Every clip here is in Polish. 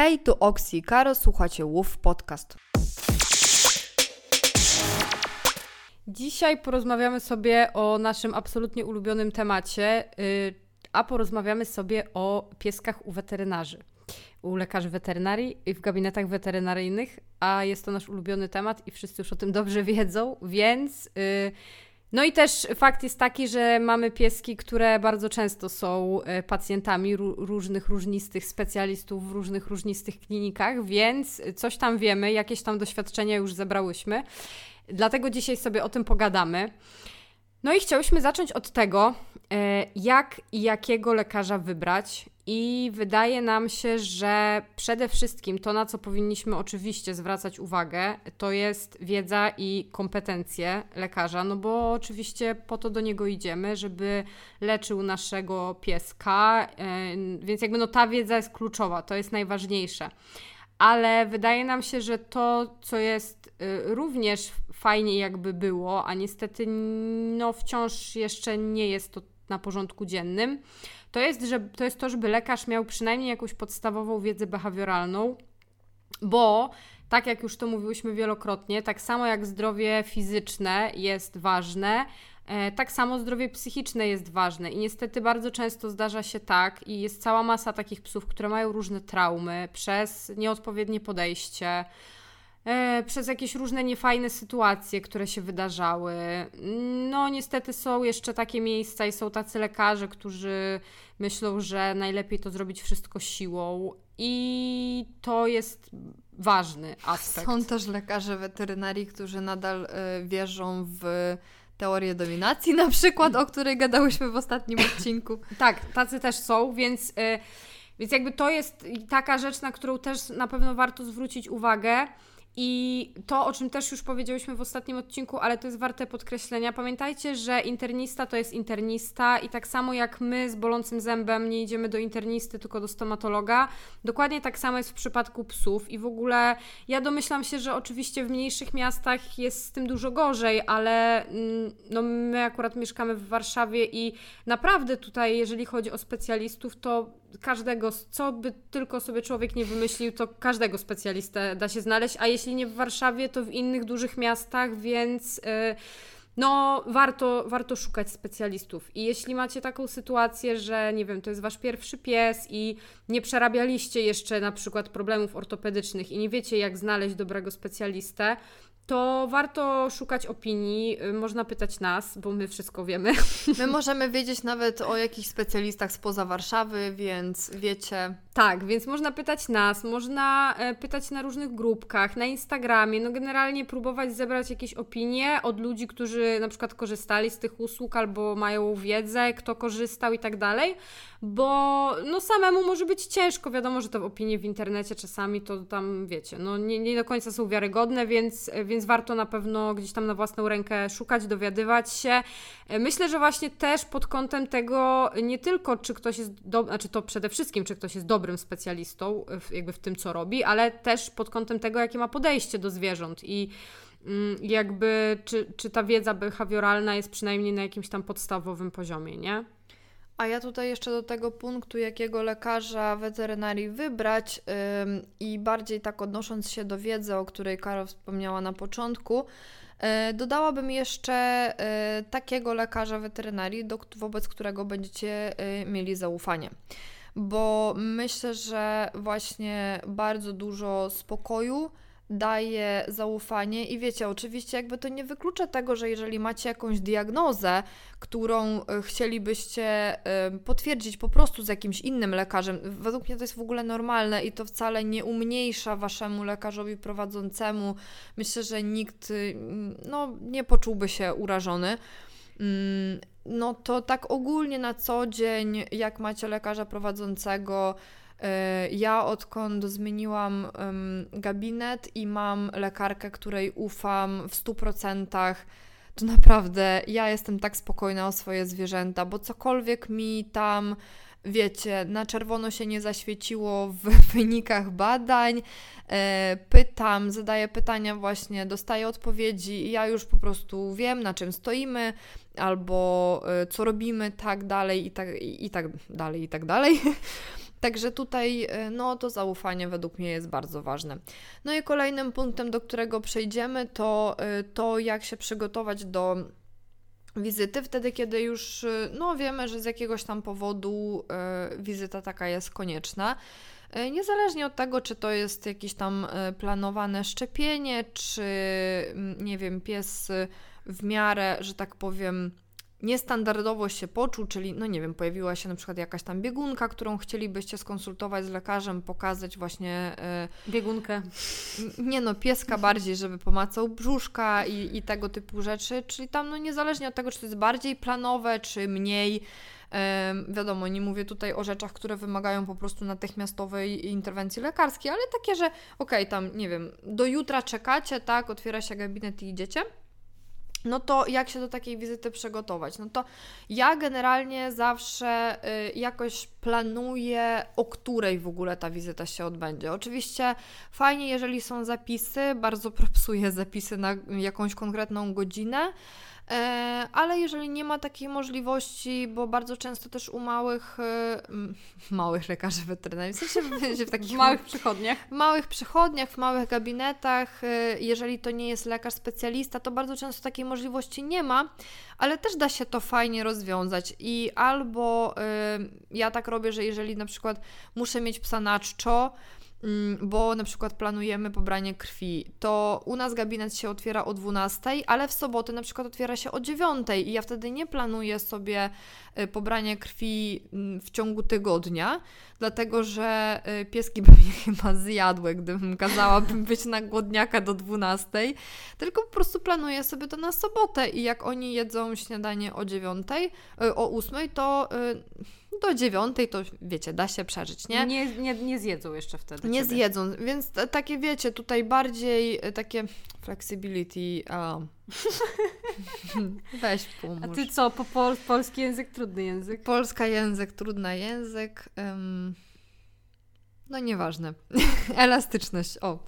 Hej, tu Oksi i Karo, słuchacie Łów Podcast. Dzisiaj porozmawiamy sobie o naszym absolutnie ulubionym temacie, yy, a porozmawiamy sobie o pieskach u weterynarzy. U lekarzy weterynarii i w gabinetach weterynaryjnych, a jest to nasz ulubiony temat i wszyscy już o tym dobrze wiedzą, więc... Yy, no i też fakt jest taki, że mamy pieski, które bardzo często są e, pacjentami różnych różnistych specjalistów w różnych różnistych klinikach, więc coś tam wiemy, jakieś tam doświadczenia już zebrałyśmy. Dlatego dzisiaj sobie o tym pogadamy. No i chciałyśmy zacząć od tego, e, jak i jakiego lekarza wybrać. I wydaje nam się, że przede wszystkim to, na co powinniśmy oczywiście zwracać uwagę, to jest wiedza i kompetencje lekarza, no bo oczywiście po to do niego idziemy, żeby leczył naszego pieska, e, więc jakby no ta wiedza jest kluczowa, to jest najważniejsze. Ale wydaje nam się, że to, co jest y, również fajnie jakby było, a niestety no wciąż jeszcze nie jest to na porządku dziennym, to jest, że, to jest to, żeby lekarz miał przynajmniej jakąś podstawową wiedzę behawioralną, bo tak jak już to mówiłyśmy wielokrotnie, tak samo jak zdrowie fizyczne jest ważne, E, tak samo zdrowie psychiczne jest ważne. I niestety bardzo często zdarza się tak i jest cała masa takich psów, które mają różne traumy przez nieodpowiednie podejście, przez jakieś różne niefajne sytuacje, które się wydarzały. No, niestety są jeszcze takie miejsca i są tacy lekarze, którzy myślą, że najlepiej to zrobić wszystko siłą, i to jest ważny aspekt. Są też lekarze weterynarii, którzy nadal y, wierzą w teorię dominacji na przykład, o której gadałyśmy w ostatnim odcinku. tak, tacy też są, więc, yy, więc jakby to jest taka rzecz, na którą też na pewno warto zwrócić uwagę. I to, o czym też już powiedziałyśmy w ostatnim odcinku, ale to jest warte podkreślenia. Pamiętajcie, że internista to jest internista i tak samo jak my z bolącym zębem nie idziemy do internisty, tylko do stomatologa, dokładnie tak samo jest w przypadku psów. I w ogóle ja domyślam się, że oczywiście w mniejszych miastach jest z tym dużo gorzej, ale mm, no, my akurat mieszkamy w Warszawie i naprawdę tutaj, jeżeli chodzi o specjalistów, to każdego, co by tylko sobie człowiek nie wymyślił, to każdego specjalistę da się znaleźć, a jeśli nie w Warszawie, to w innych dużych miastach, więc yy, no warto, warto szukać specjalistów. I jeśli macie taką sytuację, że nie wiem, to jest wasz pierwszy pies i nie przerabialiście jeszcze na przykład problemów ortopedycznych i nie wiecie jak znaleźć dobrego specjalistę, to warto szukać opinii. Y, można pytać nas, bo my wszystko wiemy. My możemy wiedzieć nawet o jakichś specjalistach spoza Warszawy, więc wiecie. Tak, więc można pytać nas, można e, pytać na różnych grupkach, na Instagramie, no generalnie próbować zebrać jakieś opinie od ludzi, którzy na przykład korzystali z tych usług albo mają wiedzę, kto korzystał i tak dalej, bo no samemu może być ciężko, wiadomo, że te opinie w internecie czasami to tam, wiecie, no nie, nie do końca są wiarygodne, więc, więc warto na pewno gdzieś tam na własną rękę szukać, dowiadywać się. E, myślę, że właśnie też pod kątem tego nie tylko, czy ktoś jest, do, znaczy to przede wszystkim, czy ktoś jest dobrym specjalistą jakby w tym, co robi, ale też pod kątem tego, jakie ma podejście do zwierząt i mm, jakby czy, czy ta wiedza behawioralna jest przynajmniej na jakimś tam podstawowym poziomie, nie? A ja tutaj jeszcze do tego punktu, jakiego lekarza weterynarii wybrać i bardziej tak odnosząc się do wiedzy, o której Karo wspomniała na początku, yy, dodałabym jeszcze yy, takiego lekarza weterynarii, do, wobec którego będziecie y, mieli zaufanie. Bo myślę, że właśnie bardzo dużo spokoju daje zaufanie i wiecie, oczywiście jakby to nie wyklucza tego, że jeżeli macie jakąś diagnozę, którą e, chcielibyście potwierdzić po prostu z jakimś innym lekarzem, według mnie to jest w ogóle normalne i to wcale nie umniejsza waszemu lekarzowi prowadzącemu. Myślę, że nikt no, nie poczułby się urażony. Mm, no to tak ogólnie na co dzień, jak macie lekarza prowadzącego, ja odkąd zmieniłam gabinet i mam lekarkę, której ufam w 100%, to naprawdę ja jestem tak spokojna o swoje zwierzęta, bo cokolwiek mi tam wiecie, na czerwono się nie zaświeciło w wynikach badań. E, pytam, zadaję pytania, właśnie dostaję odpowiedzi i ja już po prostu wiem, na czym stoimy, albo e, co robimy, tak dalej, i tak, i tak dalej, i tak dalej. Także tutaj no to zaufanie według mnie jest bardzo ważne. No i kolejnym punktem, do którego przejdziemy, to to jak się przygotować do wizyty, wtedy kiedy już no, wiemy, że z jakiegoś tam powodu wizyta taka jest konieczna. Niezależnie od tego, czy to jest jakieś tam planowane szczepienie, czy nie wiem, pies w miarę, że tak powiem, niestandardowo się poczuł, czyli no nie wiem, pojawiła się na przykład jakaś tam biegunka, którą chcielibyście skonsultować z lekarzem, pokazać właśnie... Yy, Biegunkę. Nie no, pieska bardziej, żeby pomacał brzuszka i, i tego typu rzeczy, czyli tam no niezależnie od tego, czy to jest bardziej planowe, czy mniej, yy, wiadomo, nie mówię tutaj o rzeczach, które wymagają po prostu natychmiastowej interwencji lekarskiej, ale takie, że okej, okay, tam nie wiem, do jutra czekacie, tak, otwiera się gabinet i idziecie, no to jak się do takiej wizyty przygotować? No to ja generalnie zawsze y, jakoś planuję, o której w ogóle ta wizyta się odbędzie. Oczywiście fajnie, jeżeli są zapisy, bardzo propsuję zapisy na jakąś konkretną godzinę. E, ale jeżeli nie ma takiej możliwości, bo bardzo często też u małych, e, małych lekarzy weterynarii, w sensie w takich małych przychodniach, w małych przychodniach, w małych gabinetach, e, jeżeli to nie jest lekarz specjalista, to bardzo często takiej możliwości nie ma, ale też da się to fajnie rozwiązać. I albo ja tak robię, że jeżeli na przykład muszę mieć psa na czczo, bo na przykład planujemy pobranie krwi, to u nas gabinet się otwiera o 12, ale w sobotę na przykład otwiera się o 9 i ja wtedy nie planuję sobie y, pobranie krwi mm, w ciągu tygodnia, dlatego że y, pieski by mnie chyba zjadły, gdybym kazała być na głodniaka do 12, tylko po prostu planuję sobie to na sobotę i jak oni jedzą śniadanie o 9, y, o 8, to do dziewiątej to wiecie, da się przeżyć, nie? Nie, nie, nie zjedzą jeszcze wtedy. Nie ciebie. zjedzą, więc takie wiecie, tutaj bardziej e, takie flexibility. Um. Weź pomóż. A ty co, po pol polski język, trudny język? Polska język, trudny język. Um. No nieważne. elastyczność. O.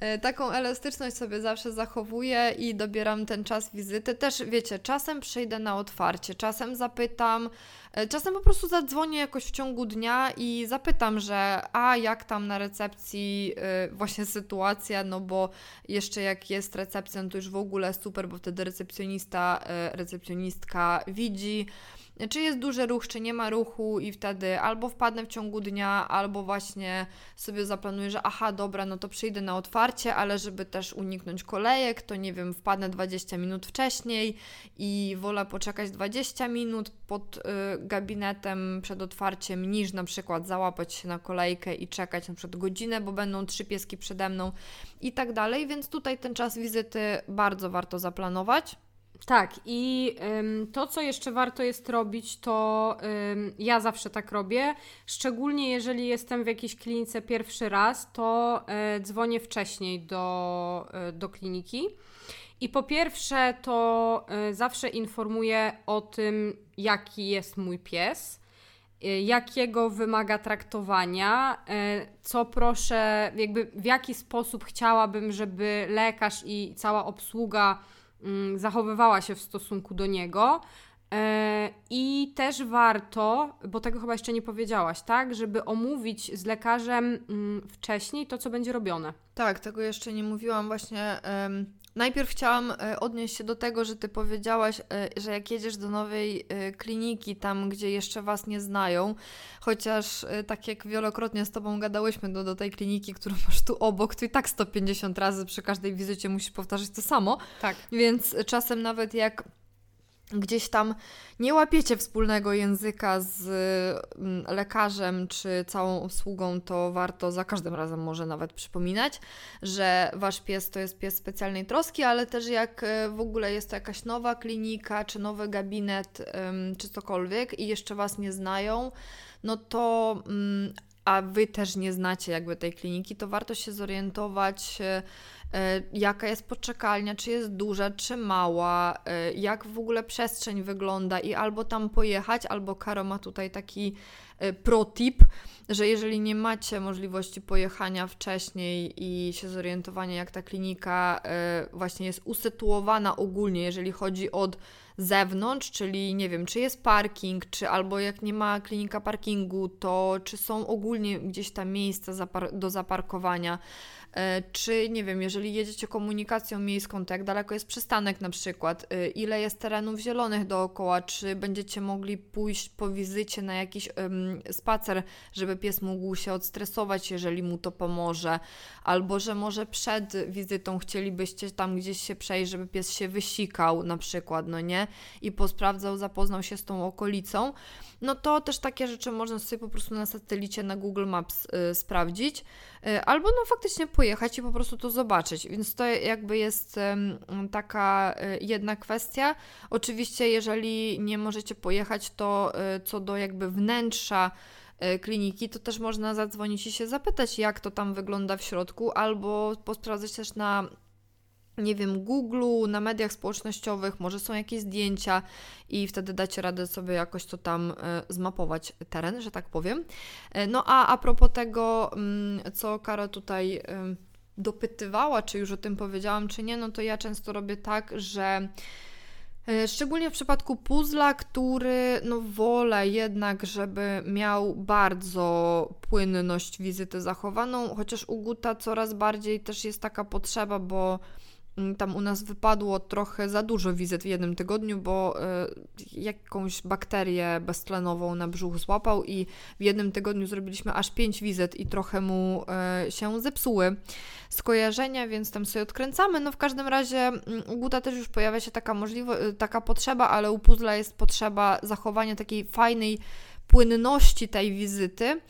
E, taką elastyczność sobie zawsze zachowuję i dobieram ten czas wizyty. Też wiecie, czasem przyjdę na otwarcie, czasem zapytam, e, czasem po prostu zadzwonię jakoś w ciągu dnia i zapytam, że a jak tam na recepcji e, właśnie sytuacja, no bo jeszcze jak jest recepcja, no to już w ogóle super, bo wtedy recepcjonista, recepcjonistka widzi czy jest duży ruch, czy nie ma ruchu i wtedy albo wpadnę w ciągu dnia, albo właśnie sobie zaplanuję, że aha, dobra, no to przyjdę na otwarcie, ale żeby też uniknąć kolejek, to nie wiem, wpadnę 20 minut wcześniej i wolę poczekać 20 minut pod y, gabinetem przed otwarciem, niż na przykład załapać się na kolejkę i czekać na przykład godzinę, bo będą trzy pieski przede mną i tak dalej, więc tutaj ten czas wizyty bardzo warto zaplanować. Tak, i ym, to, co jeszcze warto jest robić, to ym, ja zawsze tak robię, szczególnie jeżeli jestem w jakiejś klinice pierwszy raz, to y, dzwonię wcześniej do, y, do kliniki. I po pierwsze, to y, zawsze informuję o tym, jaki jest mój pies, jakiego wymaga traktowania, co proszę, jakby w jaki sposób chciałabym, żeby lekarz i cała obsługa zachowywała się w stosunku do niego. E, I też warto, bo tego chyba jeszcze nie powiedziałaś, tak, żeby omówić z lekarzem mm, wcześniej to, co będzie robione. Tak, tego jeszcze nie mówiłam. Właśnie najpierw chciałam e, odnieść się do tego, że ty powiedziałaś, e, że jak jedziesz do nowej kliniki, tam gdzie jeszcze was nie znają, chociaż tak jak wielokrotnie z tobą gadałyśmy do, do tej kliniki, którą masz tu obok, to i tak 150 razy przy każdej wizycie musisz powtarzać to samo. Tak. Więc czasem nawet jak gdzieś tam nie łapiecie wspólnego języka z mm, lekarzem czy całą obsługą, to warto za każdym razem może nawet przypominać, że wasz pies to jest pies specjalnej troski, ale też jak e, w ogóle jest to jakaś nowa klinika, czy nowy gabinet, czy cokolwiek i jeszcze was nie znają, no to mm, a wy też nie znacie jakby tej kliniki, to warto się zorientować e, E, jaka jest poczekalnia, czy jest duża, czy mała, e, jak w ogóle przestrzeń wygląda i albo tam pojechać, albo Karo ma tutaj taki protip, że jeżeli nie macie możliwości pojechania wcześniej i się zorientowania, jak ta klinika właśnie jest usytuowana ogólnie, jeżeli chodzi od zewnątrz, czyli nie wiem, czy jest parking, czy albo jak nie ma klinika parkingu, to czy są ogólnie gdzieś tam miejsca do zaparkowania. E, czy nie wiem, jeżeli jedziecie komunikacją miejską, to jak daleko jest przystanek na przykład, e, ile jest terenów zielonych dookoła, czy będziecie mogli pójść po wizycie na jakiś spacer, żeby pies mógł się odstresować, jeżeli mu to pomoże, albo że może przed wizytą chcielibyście tam gdzieś się przejść, żeby pies się wysikał na przykład, no nie, i posprawdzał, zapoznał się z tą okolicą, no to też takie rzeczy można sobie po prostu na satelicie, na Google Maps y, sprawdzić, albo no faktycznie pojechać i po prostu to zobaczyć. Więc to jakby jest taka jedna kwestia. Oczywiście, jeżeli nie możecie pojechać, to y, co do jakby wnętrza y, kliniki, to też można zadzwonić i się zapytać, jak to tam wygląda w środku, albo posprawdzać też na nie wiem, Google, na mediach społecznościowych, może są jakieś zdjęcia i wtedy dacie radę sobie jakoś to tam e, zmapować teren, że tak powiem. E, no a a propos tego, mm, co Kara tutaj dopytywała, czy już o tym powiedziałam, czy nie, no to ja często robię tak, że e, Szczególnie w przypadku puzla, który no wolę jednak, żeby miał bardzo płynność wizyty zachowaną, chociaż u Guta coraz bardziej też jest taka potrzeba, bo tam u nas wypadło trochę za dużo wizyt w jednym tygodniu, bo y, jakąś bakterię beztlenową na brzuch złapał i w jednym tygodniu zrobiliśmy aż pięć wizyt i trochę mu y, się zepsuły skojarzenia, więc tam sobie odkręcamy. No w każdym razie mm, u Guta też już pojawia się taka możliwość, y, taka potrzeba, ale u Puzzla jest potrzeba zachowania takiej fajnej płynności tej wizyty.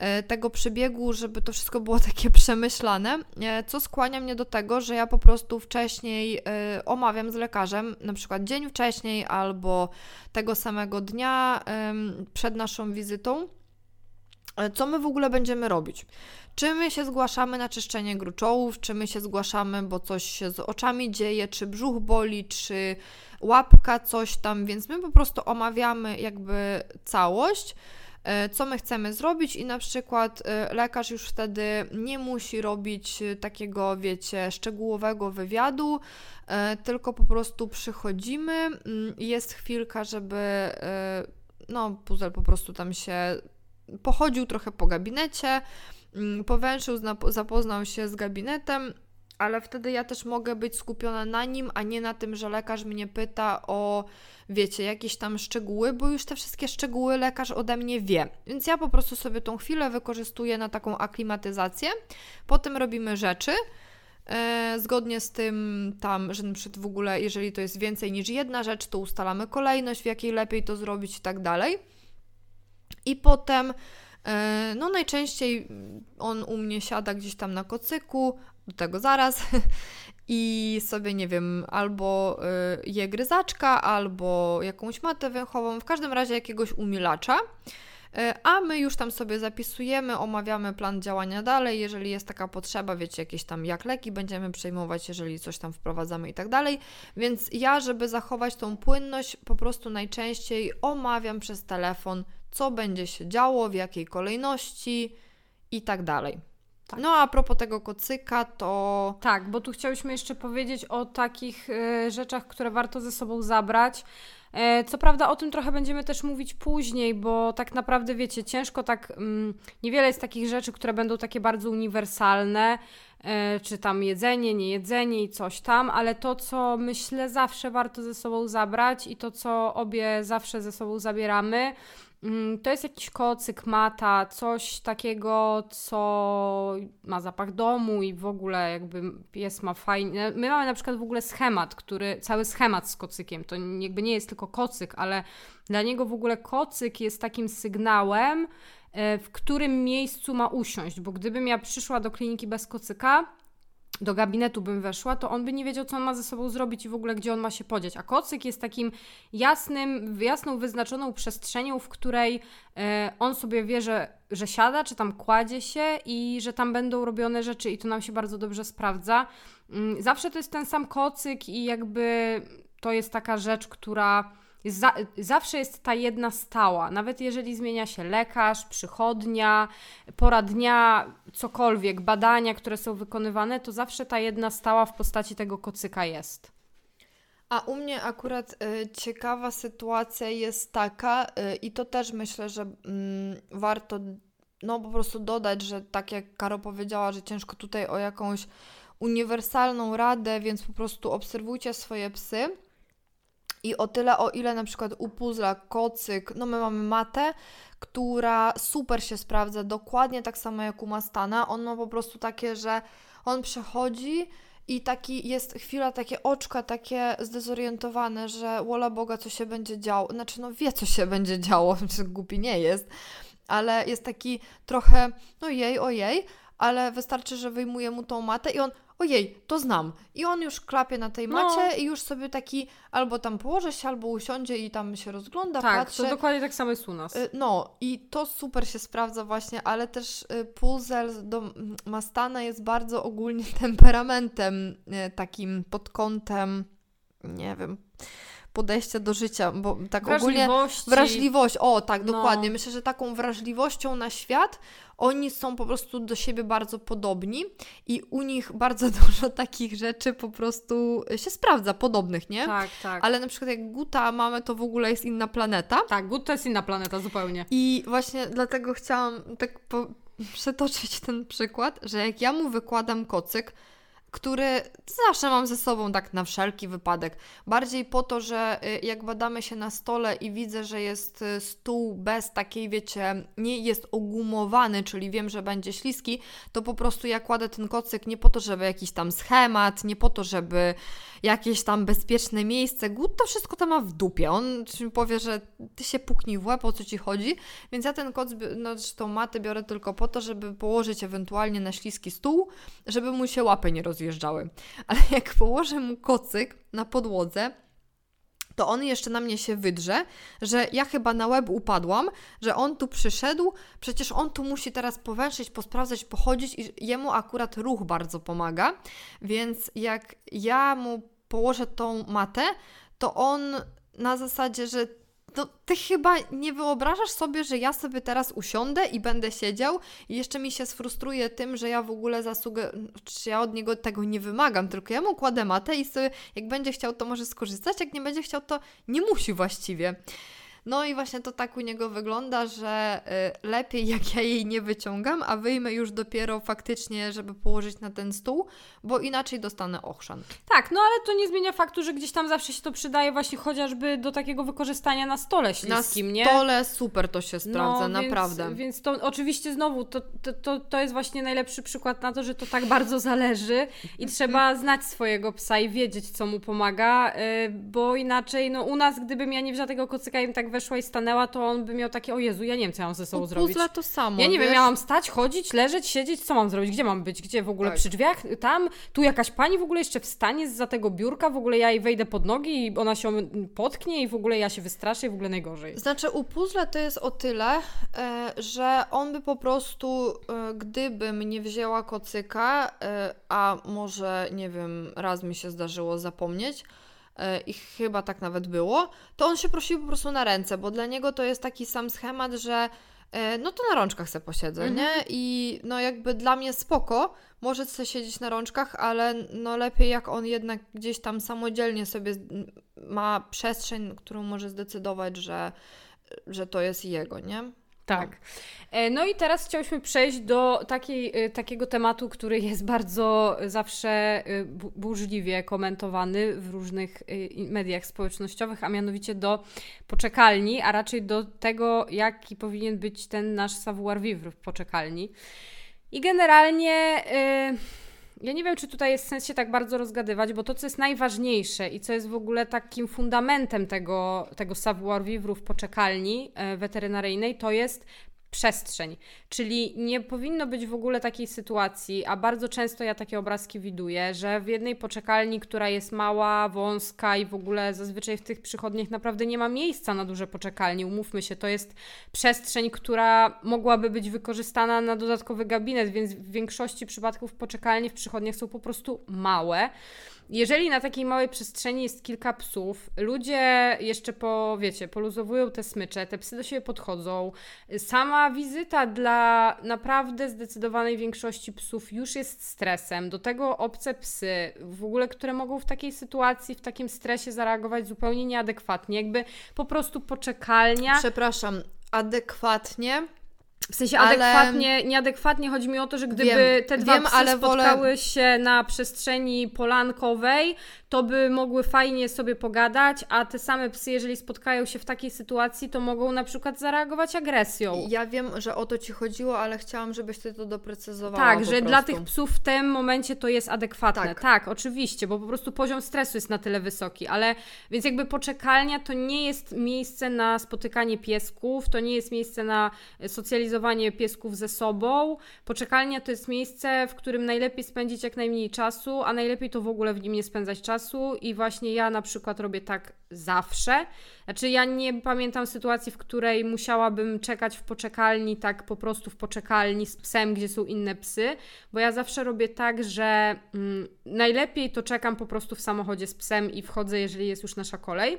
E, tego przebiegu, żeby to wszystko było takie przemyślane, e, co skłania mnie do tego, że ja po prostu wcześniej e, omawiam z lekarzem, na przykład dzień wcześniej albo tego samego dnia przed naszą wizytą, co my w ogóle będziemy robić. Czy my się zgłaszamy na czyszczenie gruczołów, czy my się zgłaszamy, bo coś się z oczami dzieje, czy brzuch boli, czy łapka, coś tam, więc my po prostu omawiamy jakby całość. E, co my chcemy zrobić i na przykład e, lekarz już wtedy nie musi robić e, takiego, wiecie, szczegółowego wywiadu, tylko po prostu przychodzimy, mm, jest chwilka, żeby no, puzel po prostu tam się pochodził trochę po gabinecie, mm, powęszył, zapoznał się z gabinetem, ale wtedy ja też mogę być skupiona na nim, a nie na tym, że lekarz mnie pyta o, wiecie, jakieś tam szczegóły, bo już te wszystkie szczegóły lekarz ode mnie wie. Więc ja po prostu sobie tą chwilę wykorzystuję na taką aklimatyzację. Potem robimy rzeczy. E, zgodnie z tym tam, że na w ogóle, jeżeli to jest więcej niż jedna rzecz, to ustalamy kolejność, w jakiej lepiej to zrobić i tak dalej. I potem e, no najczęściej on u mnie siada gdzieś tam na kocyku, do tego zaraz. I sobie, nie wiem, albo y, je gryzaczka, albo jakąś matę węchową, w każdym razie jakiegoś umilacza. Y, a my już tam sobie zapisujemy, omawiamy plan działania dalej, jeżeli jest taka potrzeba, wiecie, jakieś tam jak leki będziemy przejmować, jeżeli coś tam wprowadzamy i tak dalej. Więc ja, żeby zachować tą płynność, po prostu najczęściej omawiam przez telefon, co będzie się działo, w jakiej kolejności i tak dalej. Tak. No a propos tego kocyka, to. Tak, bo tu chciałyśmy jeszcze powiedzieć o takich y, rzeczach, które warto ze sobą zabrać. E, co prawda o tym trochę będziemy też mówić później, bo tak naprawdę wiecie, ciężko tak, mm, niewiele jest takich rzeczy, które będą takie bardzo uniwersalne, e, czy tam jedzenie, nie jedzenie i coś tam, ale to, co myślę zawsze warto ze sobą zabrać i to, co obie zawsze ze sobą zabieramy, to jest jakiś kocyk, mata, coś takiego, co ma zapach domu i w ogóle jakby pies ma fajnie. My mamy na przykład w ogóle schemat, który, cały schemat z kocykiem. To jakby nie jest tylko kocyk, ale dla niego w ogóle kocyk jest takim sygnałem, e, w którym miejscu ma usiąść, bo gdybym ja przyszła do kliniki bez kocyka, do gabinetu bym weszła, to on by nie wiedział, co on ma ze sobą zrobić i w ogóle gdzie on ma się podziać. A kocyk jest takim jasnym, jasną, wyznaczoną przestrzenią, w której e, on sobie wie, że, że siada, czy tam kładzie się i że tam będą robione rzeczy i to nam się bardzo dobrze sprawdza. Mm, zawsze to jest ten sam kocyk i jakby to jest taka rzecz, która za, zawsze jest ta jedna stała, nawet jeżeli zmienia się lekarz, przychodnia, pora dnia, cokolwiek, badania, które są wykonywane, to zawsze ta jedna stała w postaci tego kocyka jest. A u mnie akurat y, ciekawa sytuacja jest taka, y, i to też myślę, że y, warto no po prostu dodać, że tak jak Karo powiedziała, że ciężko tutaj o jakąś uniwersalną radę, więc po prostu obserwujcie swoje psy. I o tyle, o ile na przykład u puzzla kocyk, no my mamy matę, która super się sprawdza, dokładnie tak samo jak u Mastana. On ma po prostu takie, że on przechodzi i taki jest chwila, takie oczka takie zdezorientowane, że wola Boga, co się będzie działo. Znaczy, no wie, co się będzie działo, czy głupi nie jest, ale jest taki trochę, no jej, ojej, ale wystarczy, że wyjmuje mu tą matę i on, ojej, to znam. I on już klapie na tej no. macie no. i już sobie taki albo tam położy się, albo usiądzie i tam się rozgląda, tak, patrzy. to dokładnie tak samo jest u nas. Y, no i to super się sprawdza właśnie, ale też y, puzzle do Mastana jest bardzo ogólnie temperamentem y, takim pod kątem, nie wiem podejścia do życia, bo tak ogólnie wrażliwość, o tak, no. dokładnie. Myślę, że taką wrażliwością na świat oni są po prostu do siebie bardzo podobni i u nich bardzo dużo takich rzeczy po prostu się sprawdza, podobnych, nie? Tak, tak. Ale na przykład jak Guta mamy, to w ogóle jest inna planeta. Tak, Gut to jest inna planeta zupełnie. I właśnie dlatego chciałam tak po przetoczyć ten przykład, że jak ja mu wykładam kocyk, który zawsze mam ze sobą tak na wszelki wypadek. Bardziej po to, że y, jak badamy się na stole i widzę, że jest y, stół bez takiej, wiecie, nie jest ogumowany, czyli wiem, że będzie śliski, to po prostu ja kładę ten kocyk nie po to, żeby jakiś tam schemat, nie po to, żeby jakieś tam bezpieczne miejsce. Gut to wszystko tam ma w dupie. On mi powie, że ty się puknij w łeb, o co ci chodzi. Więc ja ten koc, no tą matę biorę tylko po to, żeby położyć ewentualnie na śliski stół, żeby mu się łapy nie rozjeżdżały. Ale jak położę mu kocyk na podłodze, to on jeszcze na mnie się wydrze, że ja chyba na łeb upadłam, że on tu przyszedł, przecież on tu musi teraz powęszyć, posprawdzać, pochodzić i jemu akurat ruch bardzo pomaga, więc jak ja mu położę tą matę, to on na zasadzie, że no, ty chyba nie wyobrażasz sobie, że ja sobie teraz usiądę i będę siedział i jeszcze mi się sfrustruje tym, że ja w ogóle zasługę, czy ja od niego tego nie wymagam, tylko ja mu kładę matę i sobie, jak będzie chciał, to może skorzystać, jak nie będzie chciał, to nie musi właściwie. No i właśnie to tak u niego wygląda, że y, lepiej jak ja jej nie wyciągam, a wyjmę już dopiero faktycznie, żeby położyć na ten stół, bo inaczej dostanę ochrzan. Tak, no ale to nie zmienia faktu, że gdzieś tam zawsze się to przydaje właśnie chociażby do takiego wykorzystania na stole śliskim, nie? Na stole super to się sprawdza, no, naprawdę. Więc, więc to oczywiście znowu, to, to, to, to jest właśnie najlepszy przykład na to, że to tak bardzo zależy i trzeba znać swojego psa i wiedzieć, co mu pomaga, y, bo inaczej, no u nas, gdybym ja nie wzięła tego kocyka i tak weszła i stanęła, to on by miał takie, o Jezu, ja nie wiem, co ja mam ze sobą U zrobić. Puzzle to samo, Ja nie wiesz? wiem, miałam stać, chodzić, leżeć, siedzieć, co mam zrobić, gdzie mam być, gdzie w ogóle, tak. przy drzwiach, tam, tu jakaś pani w ogóle jeszcze wstanie za tego biurka, w ogóle ja jej wejdę pod nogi i ona się potknie i w ogóle ja się wystraszę i w ogóle najgorzej. Znaczy u to jest o tyle, e, że on by po prostu, e, gdybym nie wzięła kocyka, e, a może, nie wiem, raz mi się zdarzyło zapomnieć, i chyba tak nawet było, to on się prosił po prostu na ręce, bo dla niego to jest taki sam schemat, że e, no to na rączkach se posiedzę, mhm. nie? I no jakby dla mnie spoko, może sobie siedzieć na rączkach, ale no lepiej jak on jednak gdzieś tam samodzielnie sobie ma przestrzeń, którą może zdecydować, że, że to jest jego, nie? Tak. E, no i teraz chciałyśmy przejść do takiej, e, takiego tematu, który jest bardzo zawsze e, burzliwie komentowany w różnych mediach społecznościowych, a mianowicie do poczekalni, a raczej do tego, jaki powinien być ten nasz savoir-vivre w poczekalni. I generalnie. Yy ja nie wiem, czy tutaj jest sens się tak bardzo rozgadywać, bo to, co jest najważniejsze i co jest w ogóle takim fundamentem tego, tego savoir-vivre w poczekalni e, weterynaryjnej, to jest przestrzeń. Czyli nie powinno być w ogóle takiej sytuacji, a bardzo często ja takie obrazki widuję, że w jednej poczekalni, która jest mała, wąska i w ogóle zazwyczaj w tych przychodniach naprawdę nie ma miejsca na duże poczekalnie. Umówmy się, to jest przestrzeń, która mogłaby być wykorzystana na dodatkowy gabinet, więc w większości przypadków poczekalnie w przychodniach są po prostu małe. Jeżeli na takiej małej przestrzeni jest kilka psów, ludzie jeszcze po, wiecie, poluzowują te smycze, te psy do siebie podchodzą. Sama wizyta dla naprawdę zdecydowanej większości psów już jest stresem. Do tego obce psy, w ogóle, które mogą w takiej sytuacji, w takim stresie zareagować zupełnie nieadekwatnie. Jakby po prostu poczekalnia. Przepraszam, adekwatnie w sensie ale... adekwatnie, nieadekwatnie chodzi mi o to, że gdyby wiem, te dwa wiem, psy ale spotkały wolę... się na przestrzeni polankowej, to by mogły fajnie sobie pogadać, a te same psy, jeżeli spotkają się w takiej sytuacji, to mogą na przykład zareagować agresją. Ja wiem, że o to Ci chodziło, ale chciałam, żebyś Ty to doprecyzowała Tak, że prostu. dla tych psów w tym momencie to jest adekwatne. Tak. tak, oczywiście, bo po prostu poziom stresu jest na tyle wysoki, ale więc jakby poczekalnia to nie jest miejsce na spotykanie piesków, to nie jest miejsce na socjalizowanie piesków ze sobą. Poczekalnia to jest miejsce, w którym najlepiej spędzić jak najmniej czasu, a najlepiej to w ogóle w nim nie spędzać czasu i właśnie ja na przykład robię tak zawsze. Znaczy ja nie pamiętam sytuacji, w której musiałabym czekać w poczekalni, tak po prostu w poczekalni z psem, gdzie są inne psy, bo ja zawsze robię tak, że mm, najlepiej to czekam po prostu w samochodzie z psem i wchodzę, jeżeli jest już nasza kolej.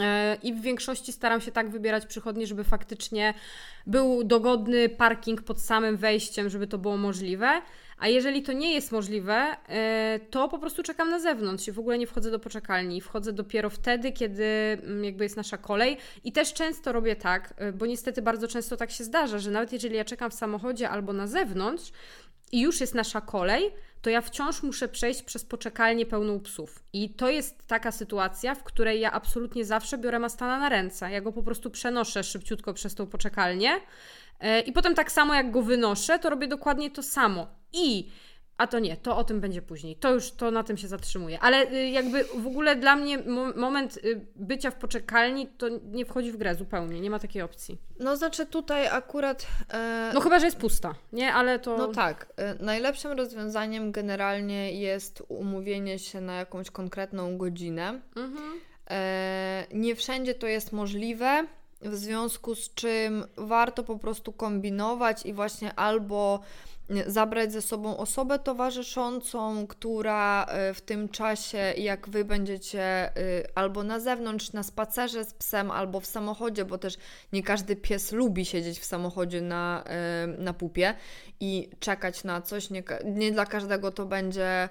E, I w większości staram się tak wybierać przychodnie, żeby faktycznie był dogodny parking pod samym wejściem, żeby to było możliwe. A jeżeli to nie jest możliwe, e, to po prostu czekam na zewnątrz i w ogóle nie wchodzę do poczekalni. Wchodzę dopiero wtedy, kiedy mm, jakby jest nasza kolej. I też często robię tak, e, bo niestety bardzo często tak się zdarza, że nawet jeżeli ja czekam w samochodzie albo na zewnątrz i już jest nasza kolej, to ja wciąż muszę przejść przez poczekalnię pełną psów. I to jest taka sytuacja, w której ja absolutnie zawsze biorę Mastana na ręce. Ja go po prostu przenoszę szybciutko przez tą poczekalnię. E, I potem tak samo jak go wynoszę, to robię dokładnie to samo. I a to nie, to o tym będzie później. To już to na tym się zatrzymuje. Ale y, jakby w ogóle dla mnie moment y, bycia w poczekalni to nie wchodzi w grę zupełnie. Nie ma takiej opcji. No znaczy tutaj akurat. E... No chyba, że jest pusta, nie? Ale to. No tak. E, najlepszym rozwiązaniem generalnie jest umówienie się na jakąś konkretną godzinę. Mhm. E... Nie wszędzie to jest możliwe w związku z czym warto po prostu kombinować i właśnie albo zabrać ze sobą osobę towarzyszącą, która e, w tym czasie, jak wy będziecie e, albo na zewnątrz, na spacerze z psem, albo w samochodzie, bo też nie każdy pies lubi siedzieć w samochodzie na, e, na pupie i czekać na coś, nie, nie dla każdego to będzie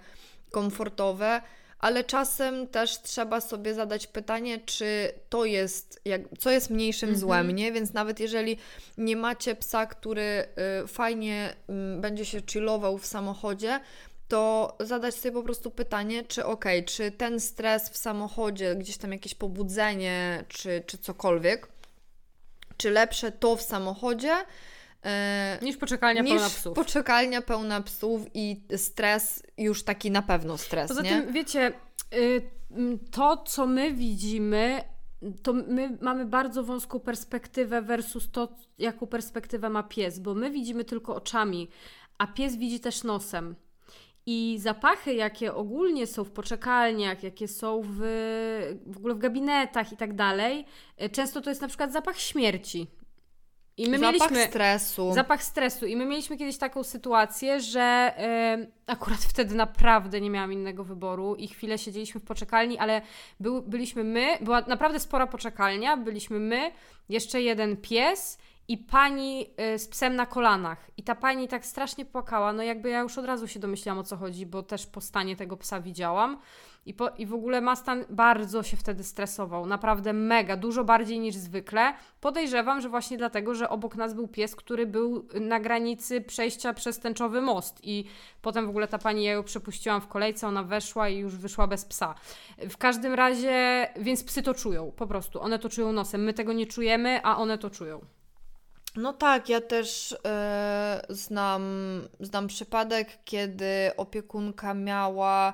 komfortowe ale czasem też trzeba sobie zadać pytanie, czy to jest, jak, co jest mniejszym mhm. złem, nie? Więc nawet jeżeli nie macie psa, który y, fajnie y, będzie się chillował w samochodzie, to zadać sobie po prostu pytanie, czy ok, czy ten stres w samochodzie, gdzieś tam jakieś pobudzenie, czy, czy cokolwiek, czy lepsze to w samochodzie, E, niż poczekalnia niż pełna psów. poczekalnia pełna psów i stres, już taki na pewno stres, Poza nie? tym, wiecie, y, to, co my widzimy, to my mamy bardzo wąską perspektywę versus to, jaką perspektywę ma pies, bo my widzimy tylko oczami, a pies widzi też nosem. I zapachy, jakie ogólnie są w poczekalniach, jakie są w, w ogóle w gabinetach i tak dalej, y, często to jest na przykład zapach śmierci. I my zapach mieliśmy stresu. Zapach stresu. I my mieliśmy kiedyś taką sytuację, że yy, akurat wtedy naprawdę nie miałam innego wyboru i chwilę siedzieliśmy w poczekalni, ale był, byliśmy my, była naprawdę spora poczekalnia, byliśmy my, jeszcze jeden pies i pani yy, z psem na kolanach. I ta pani tak strasznie płakała, no jakby ja już od razu się domyślałam o co chodzi, bo też po stanie tego psa widziałam. I, po, I w ogóle Mastan bardzo się wtedy stresował, naprawdę mega, dużo bardziej niż zwykle. Podejrzewam, że właśnie dlatego, że obok nas był pies, który był na granicy przejścia przez tęczowy most i potem w ogóle ta pani, ja ją przepuściłam w kolejce, ona weszła i już wyszła bez psa. W każdym razie, więc psy to czują, po prostu, one to czują nosem, my tego nie czujemy, a one to czują. No tak, ja też yy, znam, znam przypadek, kiedy opiekunka miała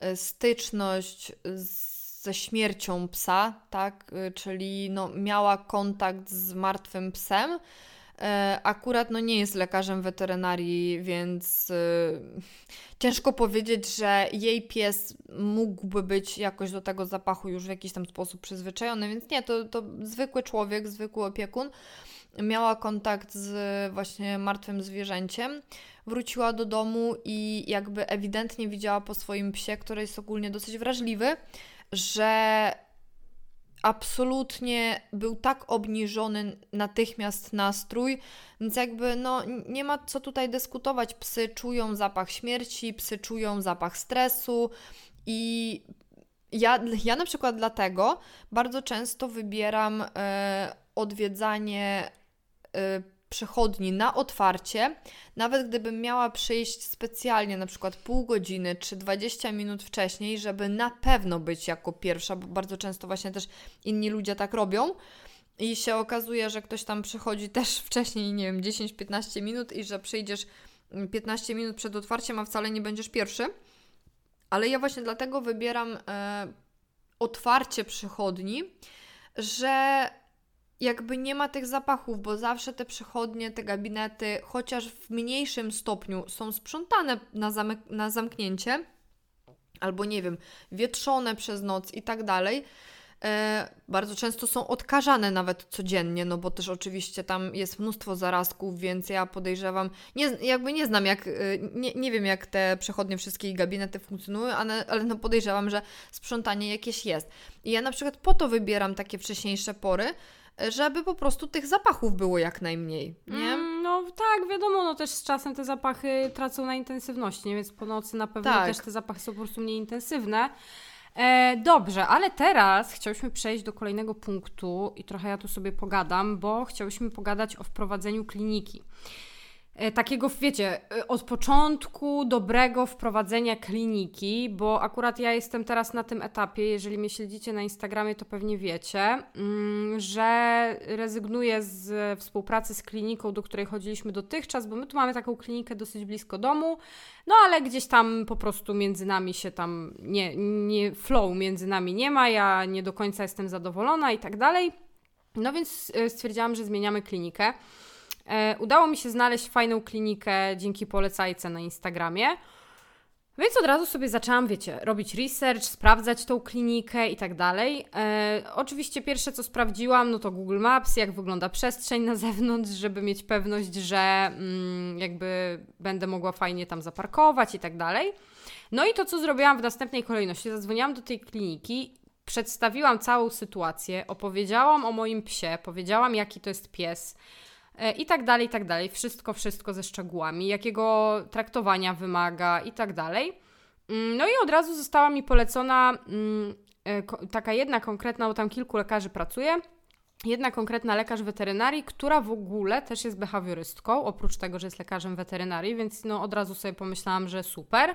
E, styczność ze śmiercią psa, tak, e, czyli no, miała kontakt z martwym psem. E, akurat no, nie jest lekarzem weterynarii, więc ciężko powiedzieć, że jej pies mógłby być jakoś do tego zapachu już w jakiś tam sposób przyzwyczajony, więc nie, to, to zwykły człowiek, zwykły opiekun. Miała kontakt z właśnie martwym zwierzęciem. Wróciła do domu i jakby ewidentnie widziała po swoim psie, który jest ogólnie dosyć wrażliwy, że absolutnie był tak obniżony natychmiast nastrój, więc jakby no nie ma co tutaj dyskutować. Psy czują zapach śmierci, psy czują zapach stresu i ja, ja na przykład dlatego bardzo często wybieram e, odwiedzanie przechodni na otwarcie, nawet gdybym miała przyjść specjalnie, na przykład pół godziny czy 20 minut wcześniej, żeby na pewno być jako pierwsza, bo bardzo często właśnie też inni ludzie tak robią. I się okazuje, że ktoś tam przychodzi też wcześniej, nie wiem, 10-15 minut i że przyjdziesz 15 minut przed otwarciem, a wcale nie będziesz pierwszy. Ale ja właśnie dlatego wybieram e, otwarcie przychodni, że jakby nie ma tych zapachów, bo zawsze te przychodnie, te gabinety, chociaż w mniejszym stopniu są sprzątane na, na zamknięcie, albo nie wiem, wietrzone przez noc i tak dalej. E, bardzo często są odkażane nawet codziennie, no bo też oczywiście tam jest mnóstwo zarazków, więc ja podejrzewam, nie, jakby nie znam jak, e, nie, nie wiem jak te przechodnie wszystkie gabinety funkcjonują, ale, ale no podejrzewam, że sprzątanie jakieś jest. I ja na przykład po to wybieram takie wcześniejsze pory, żeby po prostu tych zapachów było jak najmniej, nie? Mm, no tak, wiadomo, no też z czasem te zapachy tracą na intensywności, nie? więc po nocy na pewno tak. też te zapachy są po prostu mniej intensywne. E, dobrze, ale teraz chciałyśmy przejść do kolejnego punktu i trochę ja tu sobie pogadam, bo chciałyśmy pogadać o wprowadzeniu kliniki. E, takiego, wiecie, e, od początku dobrego wprowadzenia kliniki, bo akurat ja jestem teraz na tym etapie, jeżeli mnie śledzicie na Instagramie, to pewnie wiecie, mm, że rezygnuję z współpracy z kliniką, do której chodziliśmy dotychczas, bo my tu mamy taką klinikę dosyć blisko domu, no ale gdzieś tam po prostu między nami się tam nie, nie flow między nami nie ma, ja nie do końca jestem zadowolona i tak dalej. No więc e, stwierdziłam, że zmieniamy klinikę. E, udało mi się znaleźć fajną klinikę dzięki polecajce na Instagramie. Więc od razu sobie zaczęłam, wiecie, robić research, sprawdzać tą klinikę i tak dalej. E, oczywiście pierwsze co sprawdziłam, no to Google Maps, jak wygląda przestrzeń na zewnątrz, żeby mieć pewność, że mm, jakby będę mogła fajnie tam zaparkować i tak dalej. No i to co zrobiłam w następnej kolejności, zadzwoniłam do tej kliniki, przedstawiłam całą sytuację, opowiedziałam o moim psie, powiedziałam jaki to jest pies, i tak dalej, i tak dalej. Wszystko, wszystko ze szczegółami, jakiego traktowania wymaga i tak dalej. Mm, no i od razu została mi polecona mm, e, taka jedna konkretna, bo tam kilku lekarzy pracuje, jedna konkretna lekarz weterynarii, która w ogóle też jest behawiorystką, oprócz tego, że jest lekarzem weterynarii, więc no od razu sobie pomyślałam, że super.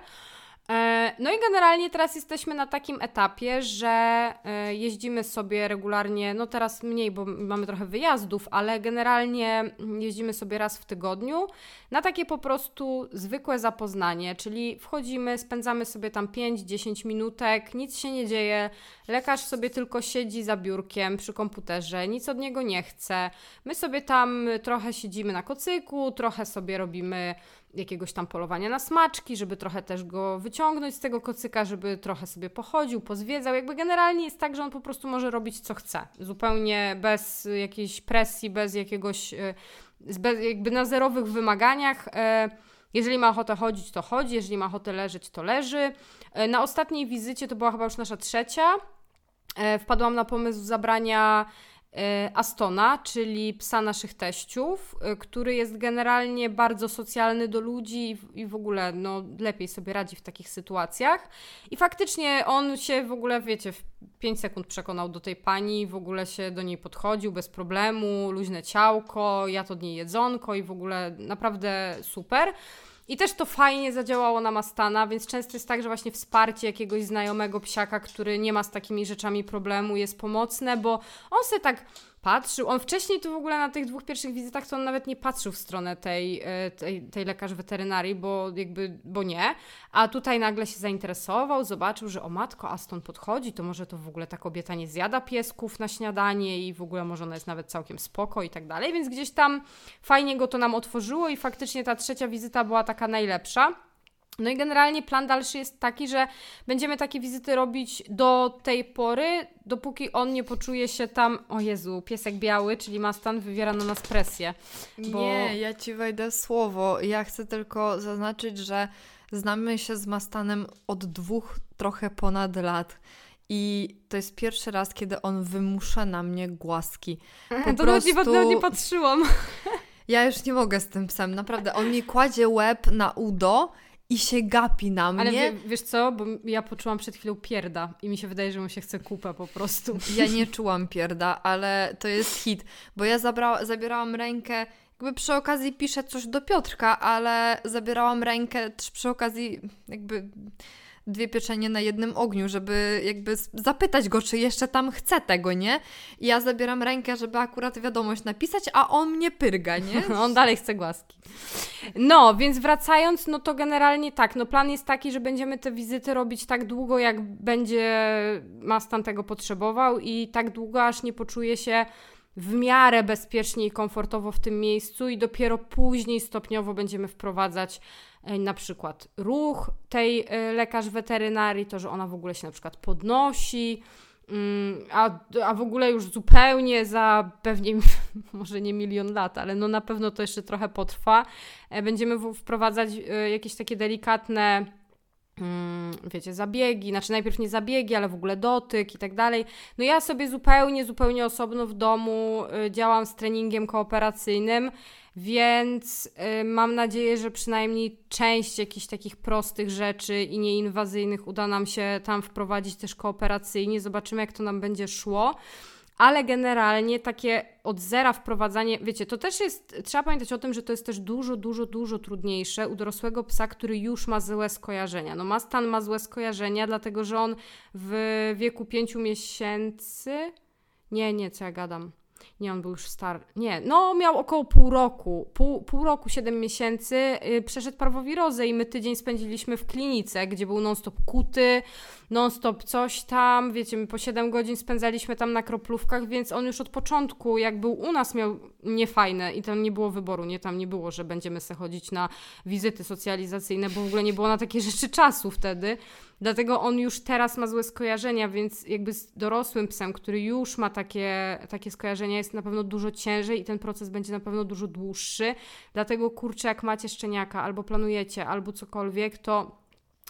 E, no i generalnie teraz jesteśmy na takim etapie, że e, jeździmy sobie regularnie, no teraz mniej, bo mamy trochę wyjazdów, ale generalnie jeździmy sobie raz w tygodniu na takie po prostu zwykłe zapoznanie, czyli wchodzimy, spędzamy sobie tam 5-10 minutek, nic się nie dzieje, lekarz sobie tylko siedzi za biurkiem przy komputerze, nic od niego nie chce. My sobie tam trochę siedzimy na kocyku, trochę sobie robimy jakiegoś tam polowania na smaczki, żeby trochę też go wyciągnąć z tego kocyka, żeby trochę sobie pochodził, pozwiedzał. Jakby generalnie jest tak, że on po prostu może robić co chce. Zupełnie bez jakiejś presji, bez jakiegoś, e, bez, jakby na zerowych wymaganiach. E, jeżeli ma ochotę chodzić, to chodzi, jeżeli ma ochotę leżeć, to leży. E, na ostatniej wizycie, to była chyba już nasza trzecia, wpadłam na pomysł zabrania Astona, czyli psa naszych teściów, e, który jest generalnie bardzo socjalny do ludzi i w ogóle no, lepiej sobie radzi w takich sytuacjach. I faktycznie on się w ogóle, wiecie, w 5 sekund przekonał do tej pani, w ogóle się do niej podchodził bez problemu, luźne ciałko, ja to niej jedzonko i w ogóle naprawdę super. I też to fajnie zadziałało na Mastana, więc często jest tak, że właśnie wsparcie jakiegoś znajomego psiaka, który nie ma z takimi rzeczami problemu, jest pomocne, bo on sobie tak patrzył. On wcześniej to w ogóle na tych dwóch pierwszych wizytach to on nawet nie patrzył w stronę tej, e, tej, tej lekarz weterynarii, bo jakby, bo nie. A tutaj nagle się zainteresował, zobaczył, że o matko, Aston podchodzi, to może to w ogóle ta kobieta nie zjada piesków na śniadanie i w ogóle może ona jest nawet całkiem spoko i tak dalej. Więc gdzieś tam fajnie go to nam otworzyło i faktycznie ta trzecia wizyta była taka najlepsza. No i generalnie plan dalszy jest taki, że będziemy takie wizyty robić do tej pory, dopóki on nie poczuje się tam, o Jezu, piesek biały, czyli Mastan wywiera na nas presję. Bo... Nie, ja ci wejdę słowo. Ja chcę tylko zaznaczyć, że znamy się z Mastanem od dwóch, trochę ponad lat. I to jest pierwszy raz, kiedy on wymusza na mnie głaski. Po to prostu... nawet nie patrzyłam. Ja już nie mogę z tym psem, naprawdę. On mi kładzie łeb na udo i się gapi na mnie. Ale wiesz co, bo ja poczułam przed chwilą pierda i mi się wydaje, że mu się chce kupę po prostu. Ja nie czułam pierda, ale to jest hit, bo ja zabrała, zabierałam rękę jakby przy okazji piszę coś do Piotrka, ale zabierałam rękę też przy okazji jakby dwie pieczenie na jednym ogniu, żeby jakby zapytać go, czy jeszcze tam chce tego, nie? I ja zabieram rękę, żeby akurat wiadomość napisać, a on mnie pyrga, nie? on dalej chce głaski. No, więc wracając, no to generalnie tak, no plan jest taki, że będziemy te wizyty robić tak długo, jak będzie Mastan tego potrzebował i tak długo, aż nie poczuje się w miarę bezpiecznie i komfortowo w tym miejscu i dopiero później stopniowo będziemy wprowadzać na przykład ruch tej e, lekarz weterynarii, to, że ona w ogóle się na przykład podnosi, mm, a, a w ogóle już zupełnie za pewnie, może nie milion lat, ale no na pewno to jeszcze trochę potrwa. E, będziemy wprowadzać jakieś takie delikatne mm, wiecie, zabiegi, znaczy najpierw nie zabiegi, ale w ogóle dotyk i tak dalej. No ja sobie zupełnie, zupełnie osobno w domu działam z treningiem kooperacyjnym więc y, mam nadzieję, że przynajmniej część jakichś takich prostych rzeczy i nieinwazyjnych uda nam się tam wprowadzić też kooperacyjnie. Zobaczymy, jak to nam będzie szło. Ale generalnie takie od zera wprowadzanie, wiecie, to też jest, trzeba pamiętać o tym, że to jest też dużo, dużo, dużo trudniejsze u dorosłego psa, który już ma złe skojarzenia. No Mastan ma złe skojarzenia, dlatego że on w wieku pięciu miesięcy, nie, nie, co ja gadam, nie, on był już stary. Nie, no miał około pół roku. Pół, pół roku, siedem miesięcy. Yy, przeszedł parwowirozę i my tydzień spędziliśmy w klinice, gdzie był non-stop kuty, non-stop coś tam. Wiecie, my po 7 godzin spędzaliśmy tam na kroplówkach, więc on już od początku, jak był u nas, miał niefajne i tam nie było wyboru. Nie, tam nie było, że będziemy se chodzić na wizyty socjalizacyjne, bo w ogóle nie było na takie rzeczy czasu wtedy. Dlatego on już teraz ma złe skojarzenia, więc jakby z dorosłym psem, który już ma takie, takie skojarzenia, jest na pewno dużo ciężej i ten proces będzie na pewno dużo dłuższy. Dlatego kurczę, jak macie szczeniaka albo planujecie, albo cokolwiek, to